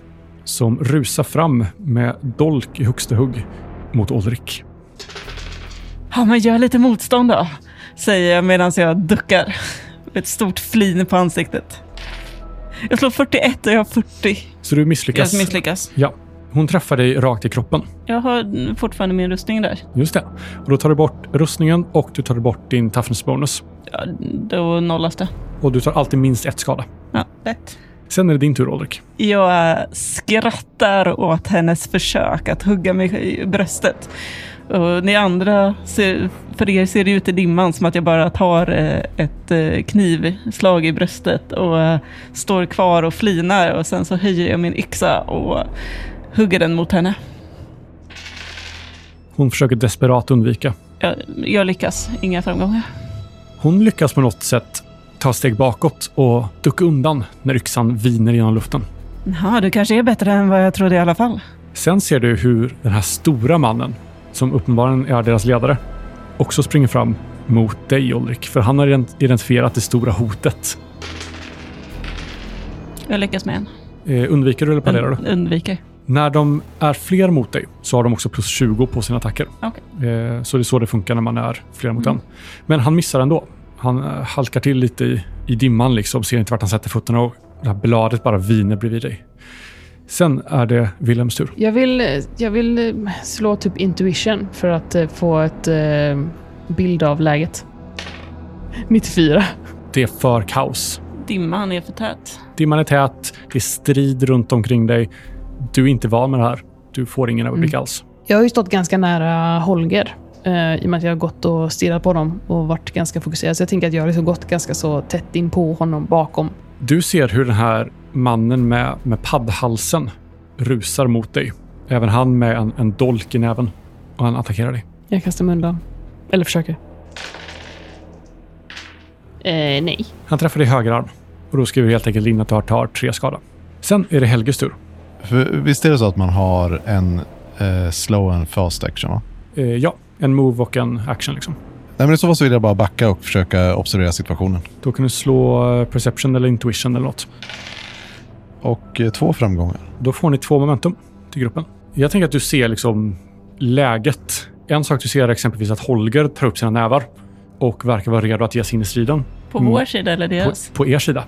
som rusar fram med dolk i högsta hugg mot Ulrik. Ja, men gör lite motstånd då, säger jag medan jag duckar. Med ett stort flin på ansiktet. Jag slår 41 och jag har 40. Så du misslyckas. Jag misslyckas. Ja. Hon träffar dig rakt i kroppen. Jag har fortfarande min rustning där. Just det. Och då tar du bort rustningen och du tar bort din toughness bonus. Ja, då nollas det. Och du tar alltid minst ett skada. Ja, lätt. Sen är det din tur, Ulrik. Jag skrattar åt hennes försök att hugga mig i bröstet. Och ni andra, ser, för er ser det ut i dimman som att jag bara tar eh, ett eh, knivslag i bröstet och eh, står kvar och flinar och sen så höjer jag min yxa och hugger den mot henne. Hon försöker desperat undvika. Jag, jag lyckas, inga framgångar. Hon lyckas på något sätt ta steg bakåt och ducka undan när yxan viner genom luften. Ja, du kanske är bättre än vad jag trodde i alla fall. Sen ser du hur den här stora mannen, som uppenbarligen är deras ledare, också springer fram mot dig, Ulrik. För han har ident- identifierat det stora hotet. Jag lyckas med en. Eh, undviker du eller parerar du? Undviker. När de är fler mot dig så har de också plus 20 på sina attacker. Okej. Eh, så det är så det funkar när man är flera mot Mm. en. Men han missar ändå. Han eh, halkar till lite i, i dimman, liksom, ser inte vart han sätter fötterna och det här bladet bara viner bredvid dig. Sen är det Wilhelms tur. Jag vill, jag vill eh, slå typ intuition för att eh, få ett eh, bild av läget. 94. Det är för kaos. Dimman är för tät. Dimman är tät, det är strid runt omkring dig. Du är inte van med det här. Du får ingen överblick Mm. alls. Jag har ju stått ganska nära Holger eh, i och med att jag har gått och stirrat på dem och varit ganska fokuserad. Så jag tänker att jag har liksom gått ganska så tätt in på honom bakom. Du ser hur den här mannen med, med paddhalsen rusar mot dig. Även han med en, en dolk i näven. Och han attackerar dig. Jag kastar mig undan. Eller försöker. Eh, nej. Han träffar dig i höger arm. Och då skriver helt enkelt in att du har tar tre skada. Sen är det Helges tur. För visst är det så att man har en eh, slow and fast action? Va? Eh, ja, en move och en action liksom. Nej, men i så fall så vill jag bara backa och försöka observera situationen. Då kan du slå eh, perception eller intuition eller något. Och eh, två framgångar. Då får ni två momentum till gruppen. Jag tänker att du ser liksom läget. En sak du ser är exempelvis att Holger tar upp sina nävar och verkar vara redo att ge sig in i striden. På Mm. vår sida eller På, deras? på er sida.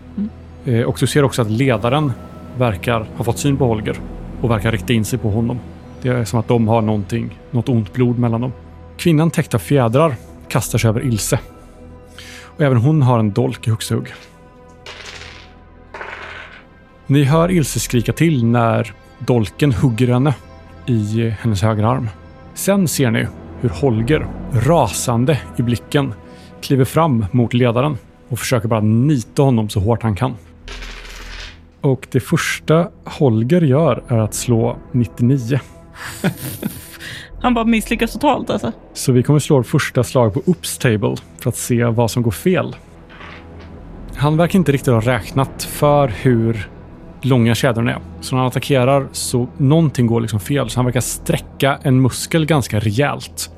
Eh, och du ser också att ledaren verkar ha fått syn på Holger och verkar rikta in sig på honom. Det är som att de har någonting, något ont blod mellan dem. Kvinnan täckt av fjädrar kastar sig över Ilse. Och även hon har en dolk i högsta hugg. Ni hör Ilse skrika till när dolken hugger henne i hennes högra arm. Sen ser ni hur Holger, rasande i blicken, kliver fram mot ledaren och försöker bara nita honom så hårt han kan. Och det första Holger gör är att slå 99. Han bara misslyckas totalt alltså. Så vi kommer slå första slag på Oops Table för att se vad som går fel. Han verkar inte riktigt ha räknat för hur långa kedjorna är. Så när han attackerar så någonting går liksom fel. Så han verkar sträcka en muskel ganska rejält.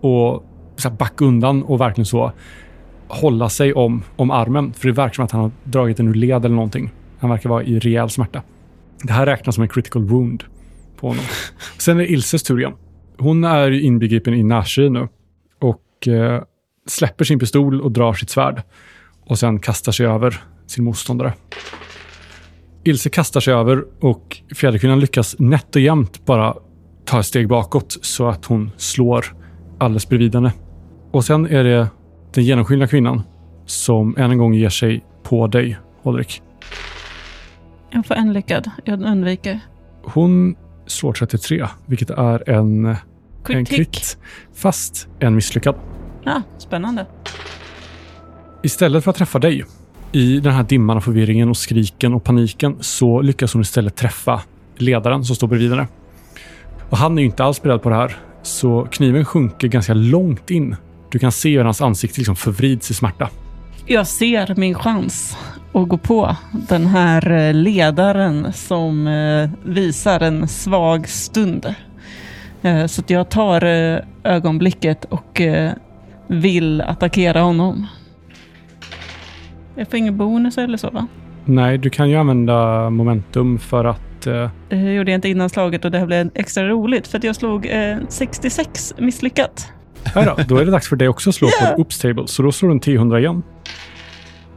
Och så här backa undan och verkligen så hålla sig om, om armen. För det verkar som att han har dragit den ur led eller någonting. Han verkar vara i rejäl smärta. Det här räknas som en critical wound på honom. Sen är det Ilses tur igen. Hon är inbegripen i Nashi nu och eh, släpper sin pistol och drar sitt svärd och sen kastar sig över sin motståndare. Ilse kastar sig över och Fjäderkvinnan lyckas nätt och jämnt bara ta ett steg bakåt så att hon slår alldeles bredvid henne. Och sen är det den genomskinliga kvinnan som än en gång ger sig på dig, Ulrik. Jag får en lyckad. Jag undviker. Hon slår 33, vilket är en, en krit, fast en misslyckad. Ja, spännande. Istället för att träffa dig i den här dimman och förvirringen och skriken och paniken så lyckas hon istället träffa ledaren som står bredvid henne. Och han är ju inte alls beredd på det här, så kniven sjunker ganska långt in Du kan se hur hans ansikte liksom förvrids i smärta. Jag ser min chans att gå på den här ledaren som eh, visar en svag stund. Eh, Så jag tar eh, ögonblicket och eh, vill attackera honom. Jag får ingen bonus eller så va? Nej, du kan ju använda momentum för att... Eh, Det gjorde jag inte innan slaget och det här blev extra roligt för att jag slog eh, 66 misslyckat. här då, då är det dags för dig också att slå på Oops Table. Så då slår du en T100 igen.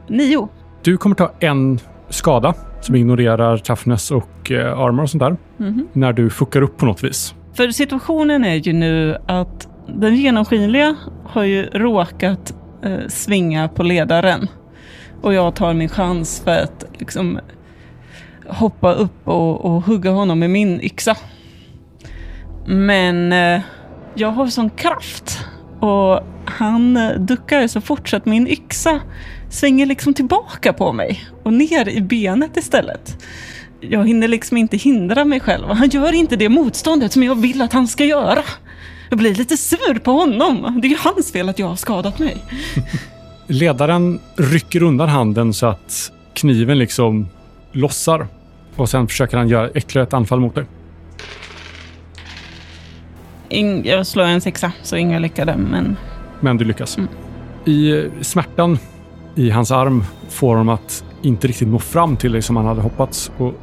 Nio. Du kommer ta en skada som ignorerar toughness och eh, armor och sånt där. Mhm. När du fuckar upp på något vis. För situationen är ju nu att den genomskinliga har ju råkat eh, svinga på ledaren. Och jag tar min chans för att liksom hoppa upp och, och hugga honom med min yxa. Men eh, jag har sån kraft och han eh, duckar så fort så att min yxa svänger liksom tillbaka på mig och ner i benet istället. Jag hinner liksom inte hindra mig själv. Han gör inte det motståndet som jag vill att han ska göra. Jag blir lite sur på honom. Det är ju hans fel att jag har skadat mig. Ledaren rycker undan handen så att kniven liksom lossar. Och sen försöker han göra ytterligare ett anfall mot dig. Jag slår en sexa, så inga lyckade, men Men du lyckas. Mm. I smärtan i hans arm får honom att inte riktigt nå fram till dig som han hade hoppats. Och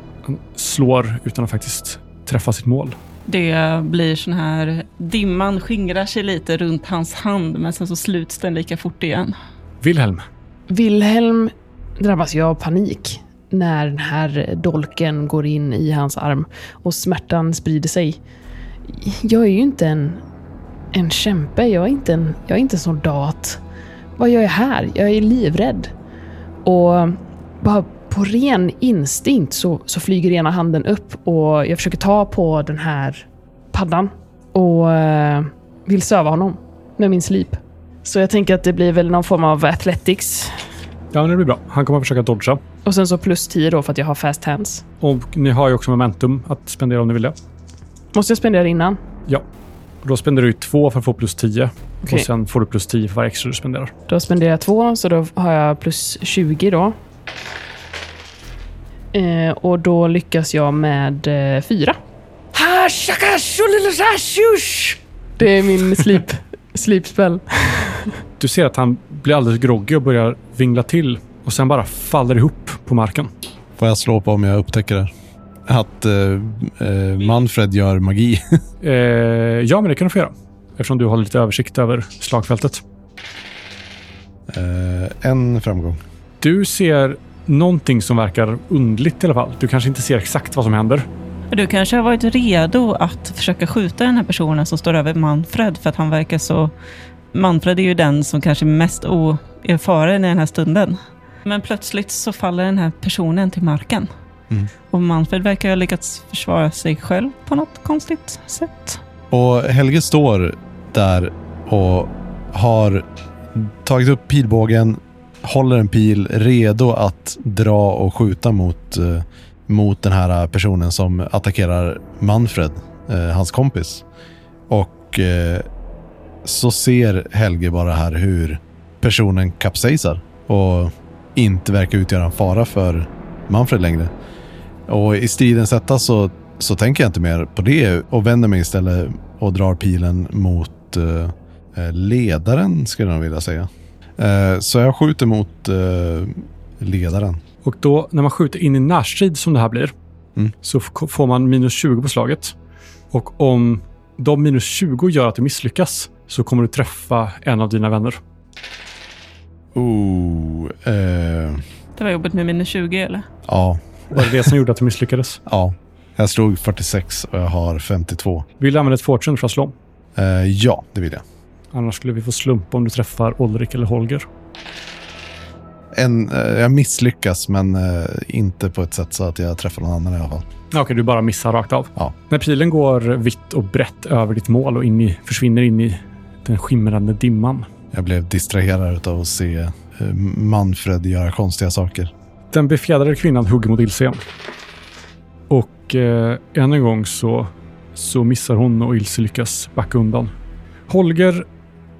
slår utan att faktiskt träffa sitt mål. det blir sån här... Dimman skingrar sig lite runt hans hand, men sen så sluts den lika fort igen. Wilhelm, Wilhelm drabbas ju av panik när den här dolken går in i hans arm och smärtan sprider sig. Jag är ju inte en, en kämpe, jag är inte en, jag är inte en soldat. Vad gör jag här? Jag är livrädd. Och bara på ren instinkt så, så flyger ena handen upp och jag försöker ta på den här paddan och eh, vill söva honom med min slip. Så jag tänker att det blir väl någon form av athletics. ja det blir bra. Han kommer att försöka dodga. Och sen så plus 10 då för att jag har fast hands. Och ni har ju också momentum att spendera om ni vill det. Måste jag spendera innan? Ja. Då spenderar du två för att få plus 10. Okej. Och sen får du plus 10 för varje extra du spenderar. Då spenderar jag två, så då har jag plus 20 då. Eh, och då lyckas jag med eh, fyra. Det är min sleep, sleep-spell. Du ser att han blir alldeles groggy och börjar vingla till. Och sen bara faller ihop på marken. Får jag slå på om jag upptäcker det? Att eh, eh, Manfred gör magi. Eh, ja, men det kan du få göra. Eftersom du har lite översikt över slagfältet. eh, en framgång. Du ser någonting som verkar undligt i alla fall. Du kanske inte ser exakt vad som händer. Du kanske har varit redo att försöka skjuta den här personen som står över Manfred, för att han verkar så... Manfred är ju den som kanske är mest oerfaren i den här stunden. Men plötsligt så faller den här personen till marken. Mm. Och Manfred verkar ha lyckats försvara sig själv på något konstigt sätt. Och Helge står där och har tagit upp pilbågen, håller en pil redo att dra och skjuta mot, eh, mot den här personen som attackerar Manfred, eh, hans kompis. Och eh, så ser Helge bara här hur personen kapsejsar och inte verkar utgöra en fara för Manfred längre. Och i stridens hetta så, så tänker jag inte mer på det och vänder mig istället och drar pilen mot eh, eh ledaren, skulle jag nog vilja säga. Eh, så jag skjuter mot eh, ledaren. Och då när man skjuter in i närstrid som det här blir Mm. så får man minus 20 på slaget. Och om de minus 20 gör att du misslyckas så kommer du träffa en av dina vänner. Oh, eh, Det var jobbigt med minus 20 eller? ja, Var det det som gjorde att du misslyckades? ja. Jag slog 46 och jag har 52. Vill du använda ett fortune för att slå? Eh, ja, det vill jag. Annars skulle vi få slumpa om du träffar Ulrik eller Holger. En, eh, jag misslyckas, men eh, inte på ett sätt så att jag träffar någon annan i alla fall. Okej, du bara missar rakt av. Ja. När pilen går vitt och brett över ditt mål och in i, försvinner in i den skimrande dimman. Jag blev distraherad av att se eh, Manfred göra konstiga saker. Den befjädrade kvinnan hugger mot Ilse igen. Och eh, än en gång så, så missar hon och Ilse lyckas backa undan. Holger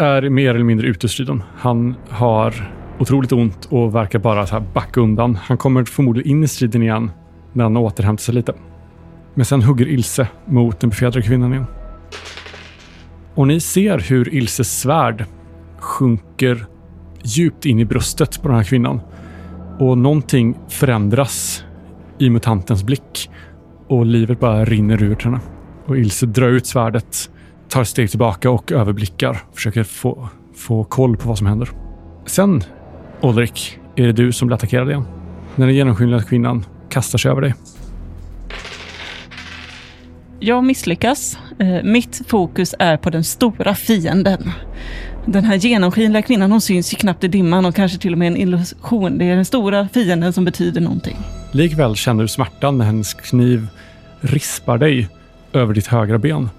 är mer eller mindre ute ur striden. Han har otroligt ont och verkar bara så här backa undan. Han kommer förmodligen in i striden igen när han återhämtar sig lite. Men sen hugger Ilse mot den befjädrade kvinnan igen. Och ni ser hur Ilses svärd sjunker djupt in i bröstet på den här kvinnan. Och någonting förändras i mutantens blick och livet bara rinner ur henne. Och Ilse drar ut svärdet, tar ett steg tillbaka och överblickar. Försöker få, få koll på vad som händer. Sen, Ulrik, är det du som blir attackerad igen. När den genomskinliga kvinnan kastar sig över dig. Jag misslyckas. Eh, Mitt fokus är på den stora fienden. Den här genomskinliga kvinnan, hon syns ju knappt i dimman och kanske till och med en illusion. Det är den stora fienden som betyder någonting. Likväl känner du smärtan när hennes kniv rispar dig över ditt högra ben.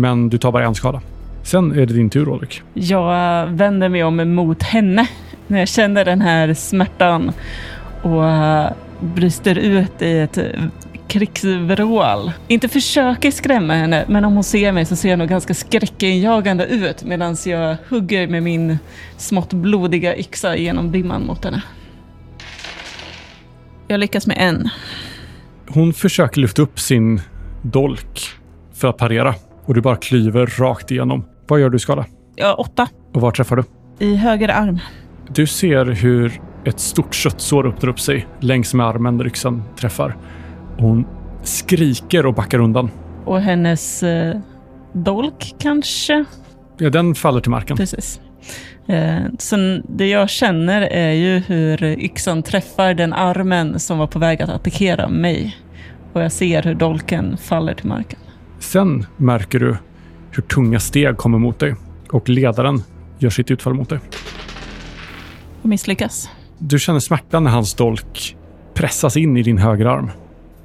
Men du tar bara en skada. Sen är det din tur, Ulrik. Jag vänder mig om mot henne när jag känner den här smärtan och eh, brister ut i ett krigsvrål. Inte försöker skrämma henne, men om hon ser mig så ser jag nog ganska skräckinjagande ut medan jag hugger med min smått blodiga yxa genom dimman mot henne. Jag lyckas med en. Hon försöker lyfta upp sin dolk för att parera och du bara klyver rakt igenom. Vad gör du i skada? Ja, åtta. Och var träffar du? I höger arm. Du ser hur ett stort köttsår öppnar upp sig längs med armen där yxan träffar. Hon skriker och backar undan. Och hennes eh, dolk kanske? Ja, den faller till marken. Precis. Eh, så det jag känner är ju hur yxan träffar den armen som var på väg att attackera mig. Och jag ser hur dolken faller till marken. Sen märker du hur tunga steg kommer mot dig och ledaren gör sitt utfall mot dig. Och misslyckas. Du känner smärtan när hans dolk pressas in i din högerarm.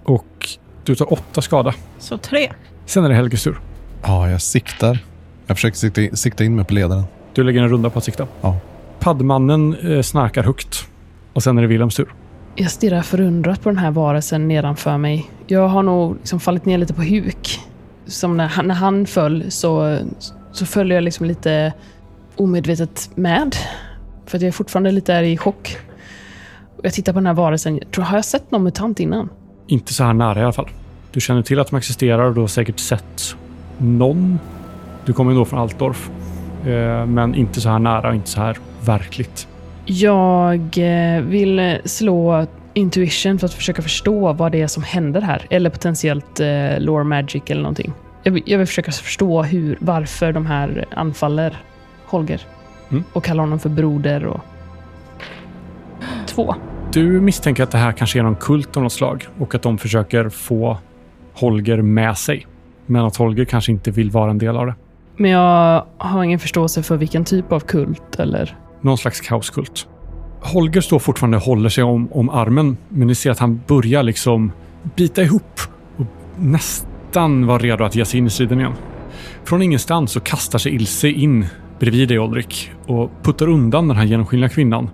Och du tar åtta skada. Så tre. Sen är det Helges tur. Ja, jag siktar. Jag försöker sikta in, sikta in mig på ledaren. Du lägger en runda på att sikta. Ja. Paddmannen eh, snarkar högt. Och sen är det Wilhelms tur. Jag stirrar förundrat på den här varelsen nedanför mig. Jag har nog liksom fallit ner lite på huk. Som när han, när han föll så, så föll jag liksom lite omedvetet med. För att jag är fortfarande lite är i chock. Och jag tittar på den här varelsen. Jag tror, har jag sett någon mutant innan? Inte så här nära i alla fall. Du känner till att de existerar och du har säkert sett någon. Du kommer ju då från Altdorf. Eh, Men inte så här nära och inte så här verkligt. Jag eh, vill slå intuition för att försöka förstå vad det är som händer här. Eller potentiellt eh, lore magic eller någonting. Jag vill, jag vill försöka förstå hur, varför de här anfaller Holger. Mm. Och kallar honom för broder och... Två. Du misstänker att det här kanske är någon kult av något slag och att de försöker få Holger med sig. Men att Holger kanske inte vill vara en del av det. Men jag har ingen förståelse för vilken typ av kult eller... Någon slags kaoskult. Holger står fortfarande och håller sig om, om armen, men ni ser att han börjar liksom bita ihop och nästan vara redo att ge sig in i striden igen. Från ingenstans så kastar sig Ilse in bredvid dig, Ulrik, och puttar undan den här genomskinliga kvinnan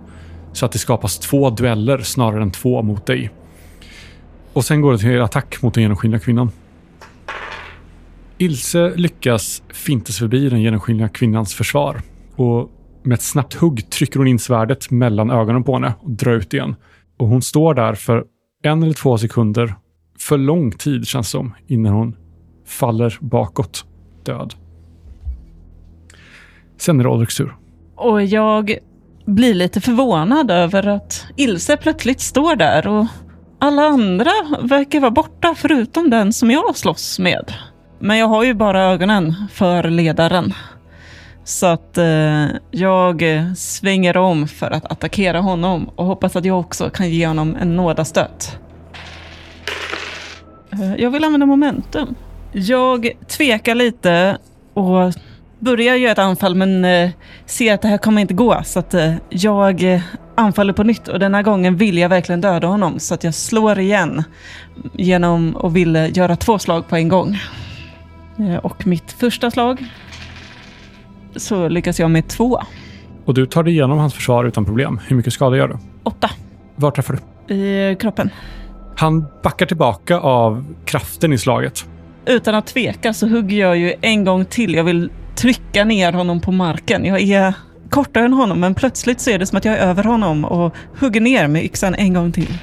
så att det skapas två dueller snarare än två mot dig. Och sen går det till attack mot den genomskinliga kvinnan. Ilse lyckas finta sig förbi den genomskinliga kvinnans försvar och med ett snabbt hugg trycker hon in svärdet mellan ögonen på henne och drar ut igen. Och hon står där för en eller två sekunder, för lång tid känns det som, innan hon faller bakåt, död. Sen är det Ulriks tur. Och jag blir lite förvånad över att Ilse plötsligt står där och alla andra verkar vara borta förutom den som jag slåss med. Men jag har ju bara ögonen för ledaren. Så att eh, jag svänger om för att attackera honom och hoppas att jag också kan ge honom en nådastöt. Eh, jag vill använda momentum. Jag tvekar lite och börjar göra ett anfall men eh, ser att det här kommer inte gå. Så att eh, jag eh, anfaller på nytt och denna gången vill jag verkligen döda honom. Så att jag slår igen genom att vill eh, göra två slag på en gång. Eh, och mitt första slag så lyckas jag med två. Och du tar dig igenom hans försvar utan problem. Hur mycket skada gör du? Åtta Var träffar du? i kroppen. Han backar tillbaka av kraften i slaget. Utan att tveka så hugger jag ju en gång till. Jag vill trycka ner honom på marken. Jag är kortare än honom, men plötsligt så är det som att jag är över honom och hugger ner med yxan en gång till.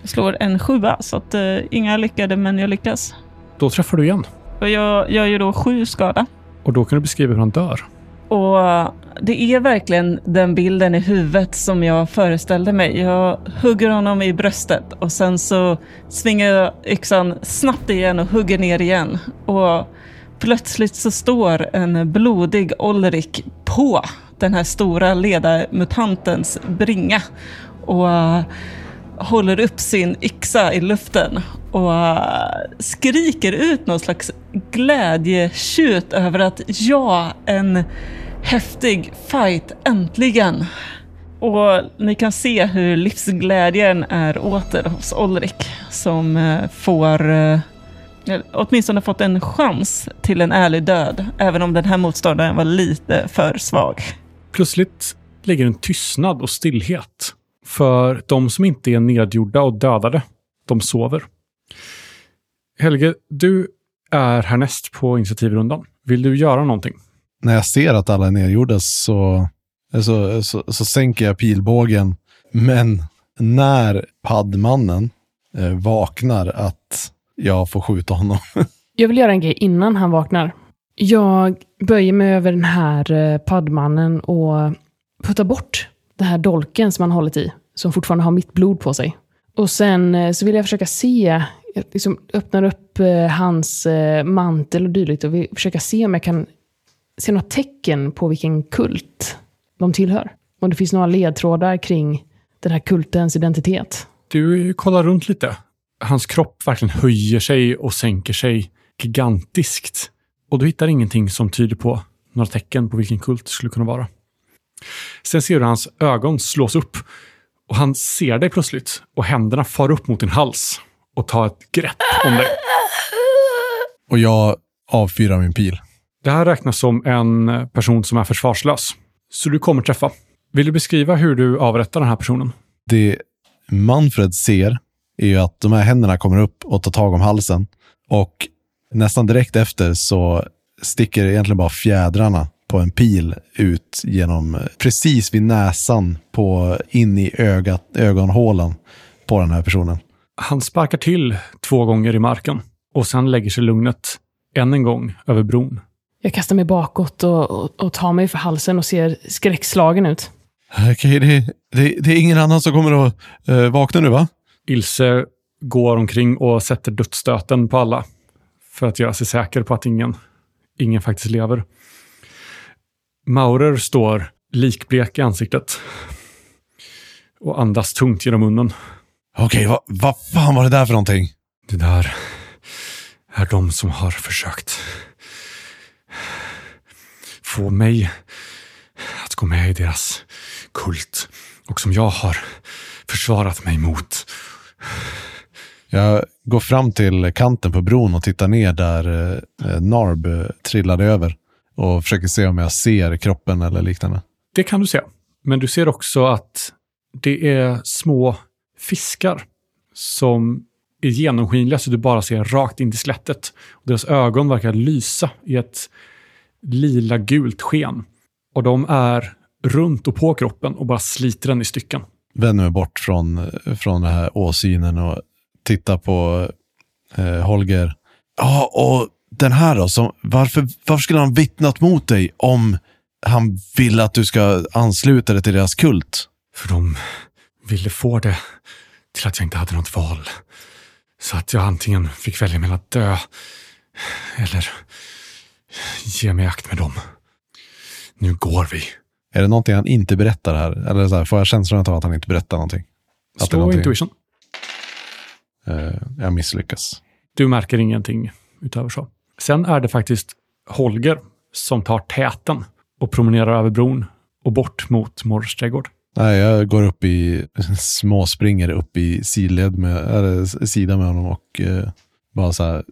Jag slår en sjua, så att uh, inga lyckade, men jag lyckas. Då träffar du igen. Och jag gör ju då sju skada. Och då kan du beskriva hur han dör. Och eh, det är verkligen den bilden i huvudet som jag föreställde mig. Jag hugger honom i bröstet och sen så svingar jag yxan snabbt igen och hugger ner igen. Och plötsligt så står en blodig Olrik på den här stora ledarmutantens bringa och eh, håller upp sin yxa i luften och äh, skriker ut någon slags glädjetjut över att ja, en häftig fight äntligen. Och ni kan se hur livsglädjen är åter hos Olrik som äh, får äh, åtminstone fått en chans till en ärlig död, även om den här motståndaren var lite för svag. Plötsligt ligger en tystnad och stillhet. För de som inte är nedgjorda och dödade, de sover. Helge, du är härnäst på initiativrundan. Vill du göra någonting? När jag ser att alla är nedgjorda så, så, så, så sänker jag pilbågen. Men när paddmannen eh, vaknar att jag får skjuta honom. Jag vill göra en grej innan han vaknar. Jag böjer mig över den här eh, paddmannen och puttar bort den här dolken som han hållit i, som fortfarande har mitt blod på sig. Och sen eh, så vill jag försöka se, jag liksom öppnar upp eh, hans eh, mantel och dylikt och vill försöka se om jag kan se några tecken på vilken kult de tillhör. Om det finns några ledtrådar kring den här kultens identitet. Du kollar runt lite hans kropp verkligen höjer sig och sänker sig gigantiskt. Och du hittar ingenting som tyder på några tecken på vilken kult det skulle kunna vara. Sen ser du hans ögon slås upp och han ser dig plötsligt och händerna far upp mot din hals och tar ett grepp om dig. Och jag avfyrar min pil. Det här räknas som en person som är försvarslös. Så du kommer träffa. Vill du beskriva hur du avrättar den här personen? Det Manfred ser är ju att de här händerna kommer upp och tar tag om halsen. Och nästan direkt efter så sticker egentligen bara fjädrarna på en pil ut genom precis vid näsan på in i ögat, ögonhålan på den här personen. Han sparkar till två gånger i marken och sen lägger sig lugnet än en gång över bron. Jag kastar mig bakåt och, och, och tar mig för halsen och ser skräckslagen ut. Okej, okay, det, det, det, är ingen annan som kommer att uh, vakna nu va? Ilse går omkring och sätter dödsstöten på alla för att göra sig säker på att ingen, ingen faktiskt lever. Maurer står likblek i ansiktet och andas tungt genom munnen. Okej, vad va fan var det där för någonting? Det där är de som har försökt få mig att gå med i deras kult och som jag har försvarat mig mot. Jag går fram till kanten på bron och tittar ner där eh, Narb trillade över och försöker se om jag ser kroppen eller liknande. Det kan du se. Men du ser också att det är små fiskar som är genomskinliga så du bara ser rakt in till skelettet. Deras ögon verkar lysa i ett lila gult sken. Och de är runt och på kroppen och bara sliter den i stycken. Vänder mig bort från, från den här åsynen och tittar på eh, Holger. Ja, och den här då, som, varför, varför skulle han vittnat mot dig om han ville att du ska ansluta dig till deras kult? För de ville få det till att jag inte hade något val. Så att jag antingen fick välja mellan att dö eller ge mig akt med dem. Nu går vi. Är det någonting han inte berättar här? Eller så här, får jag känslan av att han inte berättar någonting? Att Slå någonting... intuition. Uh, jag misslyckas. Du märker ingenting utöver så. Sen är det faktiskt Holger som tar täten och promenerar över bron och bort mot Morrs trädgård. Nej, jag går upp i, småspringer upp i sidled med, eller, sida med honom och eh, bara så här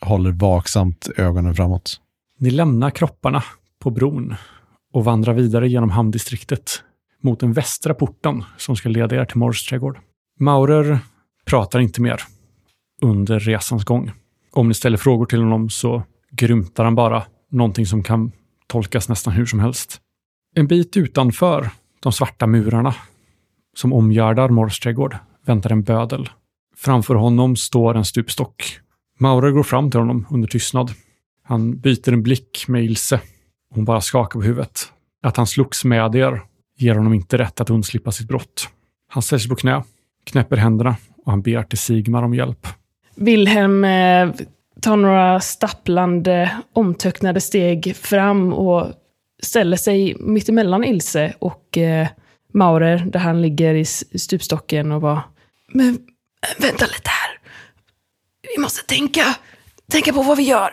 håller vaksamt ögonen framåt. Ni lämnar kropparna på bron och vandrar vidare genom hamndistriktet mot den västra porten som ska leda er till Morrs trädgård. Maurer pratar inte mer under resans gång. Om ni ställer frågor till honom så grymtar han bara någonting som kan tolkas nästan hur som helst. En bit utanför de svarta murarna som omgärdar Morrs trädgård väntar en bödel. Framför honom står en stupstock. Maurer går fram till honom under tystnad. Han byter en blick med Ilse. Hon bara skakar på huvudet. Att han slogs med er ger honom inte rätt att undslippa sitt brott. Han ställer sig på knä, knäpper händerna och han ber till Sigmar om hjälp. Wilhelm eh, tar några stapplande, omtöcknade steg fram och ställer sig mittemellan Ilse och eh, Maurer, där han ligger i stupstocken och bara Men eh, vänta lite här. Vi måste tänka, tänka på vad vi gör.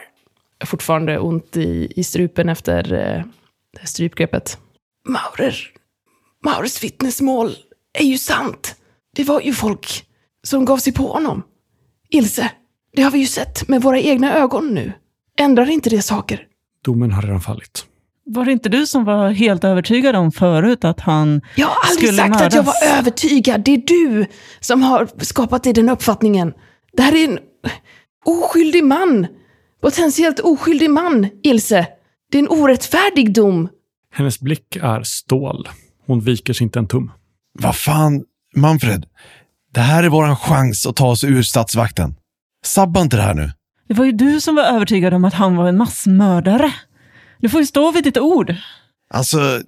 Jag har fortfarande ont i, i strupen efter eh, det strypgreppet. Maurer, Maurers vittnesmål är ju sant. Det var ju folk som gav sig på honom. Ilse, det har vi ju sett med våra egna ögon nu. Ändrar inte det saker? Domen har redan fallit. Var det inte du som var helt övertygad om förut att han Jag har aldrig skulle sagt att jag mördas? var övertygad. Det är du som har skapat dig den uppfattningen. Det här är en oskyldig man. Potentiellt oskyldig man, Ilse. Det är en orättfärdig dom. Hennes blick är stål. Hon viker sig inte en tum. Vad fan, Manfred. Det här är våran chans att ta oss ur statsvakten. Sabba inte det här nu. Det var ju du som var övertygad om att han var en massmördare. Du får ju stå vid ditt ord. Alltså,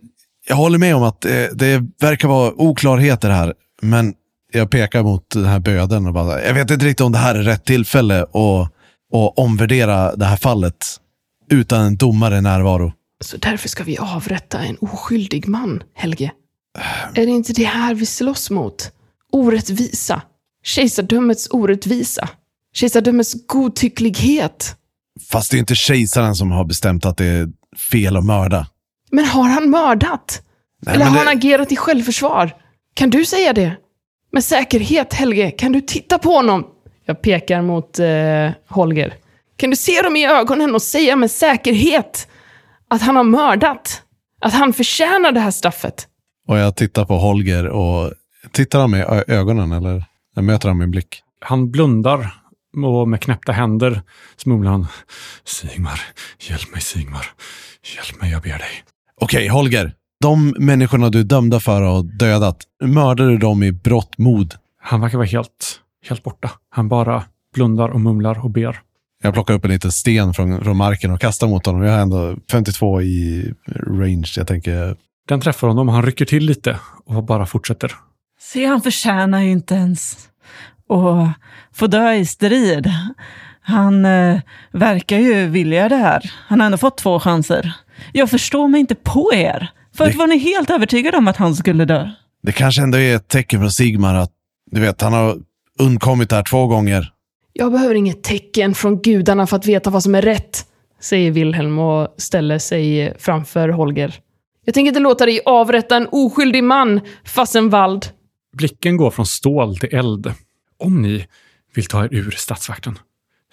jag håller med om att det, det verkar vara oklarheter här, men jag pekar mot den här böden och bara, jag vet inte riktigt om det här är rätt tillfälle att, att omvärdera det här fallet utan en domare närvaro. Så därför ska vi avrätta en oskyldig man, Helge. Är det inte det här vi slåss mot? Orättvisa. Kejsardömets orättvisa. Kejsardömets godtycklighet. Fast det är inte kejsaren som har bestämt att det är fel att mörda. Men har han mördat? Nej, Eller har det- han agerat i självförsvar? Kan du säga det? Med säkerhet, Helge. Kan du titta på honom? Jag pekar mot eh, Holger. Kan du se dem i ögonen och säga med säkerhet att han har mördat? Att han förtjänar det här straffet? Och jag tittar på Holger och tittar han med ö- ögonen eller möter han med en blick. Han blundar och med knäppta händer så mumlar han Sigmar, hjälp mig Sigmar. Hjälp mig, jag ber dig. Okej, Holger. De människorna du är dömda för att ha dödat, mördade du dem i brott mod? Han verkar vara helt, helt borta. Han bara blundar och mumlar och ber. Jag plockar upp en liten sten från, från marken och kastar mot honom. Jag har ändå 52 i range. Jag tänker, Den träffar honom och han rycker till lite och bara fortsätter. Se, han förtjänar ju inte ens att få dö i strid. Han eh, verkar ju vilja det här. Han har ändå fått två chanser. Jag förstår mig inte på er. Förut Det- var ni helt övertygade om att han skulle dö. det kanske ändå är ett tecken från Sigmar att, du vet, han har undkommit där två gånger. Jag behöver inget tecken från gudarna för att veta vad som är rätt, säger Wilhelm och ställer sig framför Holger. Jag tänker inte låta dig avrätta en oskyldig man, Fassenwald. Blicken går från stål till eld. Om ni vill ta er ur statsvakten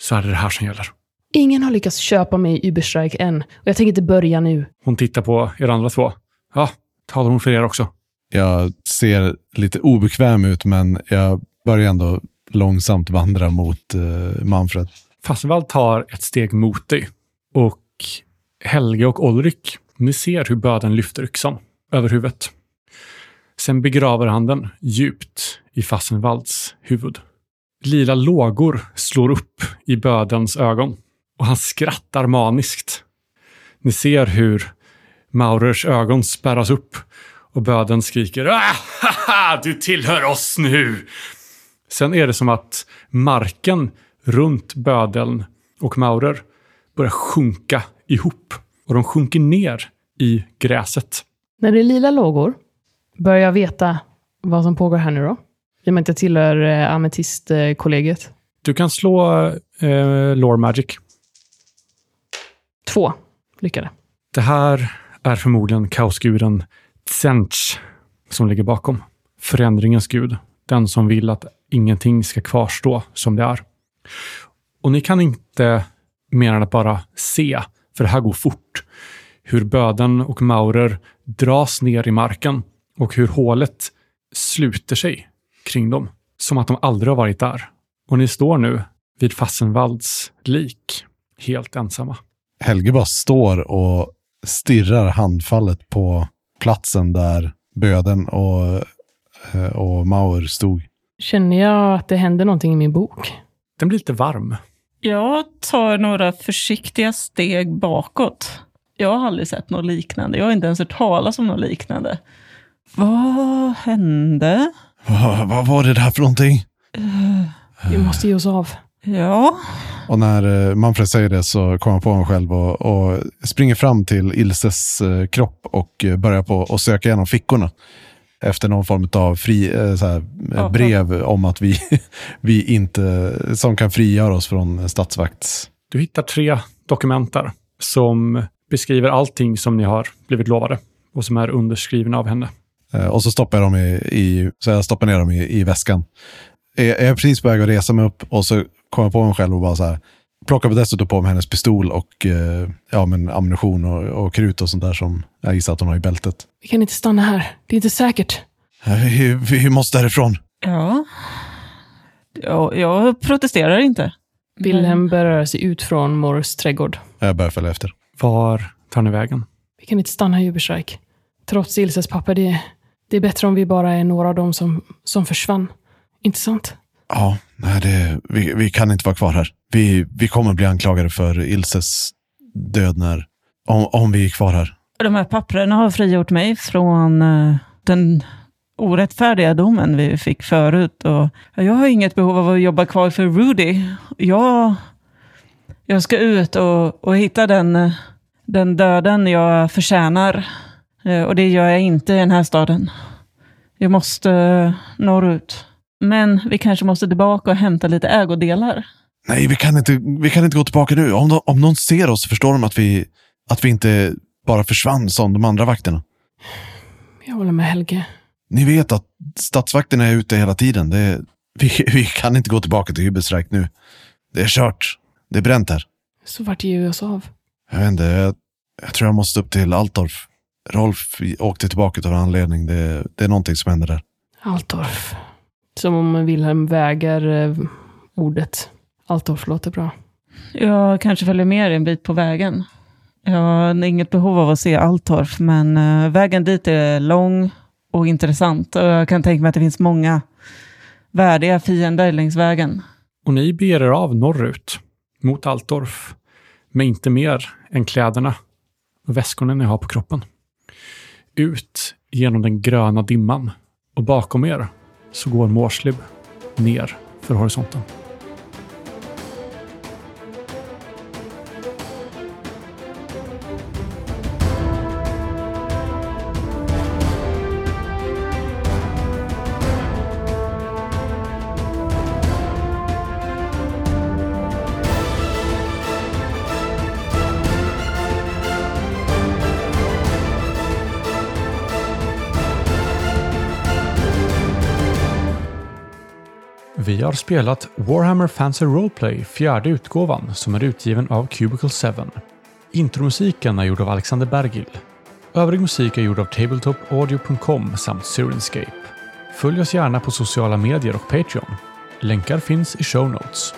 så är det det här som gäller. Ingen har lyckats köpa mig i Überstreik än, och jag tänker inte börja nu. Hon tittar på er andra två. Ja, talar hon för er också? Jag ser lite obekväm ut, men jag börjar ändå långsamt vandra mot eh, Manfred. Fassenvall tar ett steg mot dig och Helge och Ulrik, ni ser hur böden lyfter yxan över huvudet. Sen begraver han den djupt i Fassenvalds huvud. Lila lågor slår upp i bödens ögon och han skrattar maniskt. Ni ser hur Maurers ögon spärras upp och böden skriker ah, haha, du tillhör oss nu. Sen är det som att marken runt bödeln och Maurer börjar sjunka ihop och de sjunker ner i gräset. När det är lila lågor, börjar jag veta vad som pågår här nu då? I och med att jag tillhör eh, ametistkollegiet. Du kan slå eh, Lore Magic. Två lyckade. Det här är förmodligen kaosguden Tsench som ligger bakom. Förändringens gud. Den som vill att ingenting ska kvarstå som det är. Och ni kan inte mer än att bara se, för det här går fort, hur böden och maurer dras ner i marken och hur hålet sluter sig kring dem, som att de aldrig har varit där. Och ni står nu vid Fassenvalds lik, helt ensamma. Helge bara står och stirrar handfallet på platsen där Böden och, eh, och Maur stod. Känner jag att det händer någonting i min bok? Den blir lite varm. Jag tar några försiktiga steg bakåt. Jag har aldrig sett något liknande. Jag har inte ens hört talas om något liknande. Vad hände? Vad, vad var det där för någonting? Vi måste ge oss av. Ja, Och när eh, Manfred säger det så kommer han på mig själv och, och springer fram till Ilses eh, kropp och eh, börjar på att söka igenom fickorna. Efter någon form av fri, eh, så här, eh, brev om att vi, vi inte, som kan frigöra oss från statsvakts... Du hittar tre dokument där som beskriver allting som ni har blivit lovade och som är underskrivna av henne. Eh, Och så stoppar jag dem i, i, så jag stoppar ner dem i, i väskan. Jag är precis på väg att resa mig upp och så kommer jag på mig själv och bara så här. Plockar dessutom på mig hennes pistol och eh, ja, men ammunition och, och krut och sånt där som jag gissar att hon har i bältet. Vi kan inte stanna här. Det är inte säkert. Eh, Vi, vi måste härifrån. ja. Jag, jag protesterar inte. Wilhelm börjar röra sig ut från Morrs trädgård. Jag börjar följa efter. Var tar ni vägen? Vi kan inte stanna i Uberstrike. Trots Ilses pappa, det, det är bättre om vi bara är några av dem som, som försvann. Inte sant? Ja, nej, det, vi, vi kan inte vara kvar här. Vi, vi kommer bli anklagade för Ilses död när, om, om vi är kvar här. De här papperna har frigjort mig från eh, den orättfärdiga domen vi fick förut. Och jag har inget behov av att jobba kvar för Rudy. Jag, jag ska ut och, och hitta den, eh, den döden jag förtjänar. Eh, Och det gör jag inte i den här staden. Jag måste eh, norrut. Men vi kanske måste tillbaka och hämta lite ägodelar. Nej, vi kan inte, vi kan inte gå tillbaka nu. Om, de, om någon ser oss förstår de att vi, att vi inte bara försvann som de andra vakterna. Jag håller med Helge. Ni vet att statsvakterna är ute hela tiden. Det, vi, vi kan inte gå tillbaka till Hybelstrike nu. Det är kört. Det är bränt här. Så vart ger vi oss av? Jag vet inte, jag, jag tror jag måste upp till Altorf. Rolf åkte tillbaka av en anledning. Det, det är någonting som händer där. Altorf. Som om Wilhelm väger eh, ordet. Altorf låter bra. Jag kanske följer med er en bit på vägen. Jag har inget behov av att se Altorf, men eh, vägen dit är lång och intressant. Och jag kan tänka mig att det finns många värdiga fiender längs vägen. Och ni beger er av norrut mot Altorf med inte mer än kläderna och väskorna ni har på kroppen. Ut genom den gröna dimman och bakom er så går Mårslib ner för horisonten. Jag har spelat Warhammer Fantasy Roleplay, fjärde utgåvan, som är utgiven av Cubicle 7. Intromusiken är gjord av Alexander Bergil. Övrig musik är gjord av tabletopaudio.com samt Sirenscape. Följ oss gärna på sociala medier och Patreon. Länkar finns i show notes.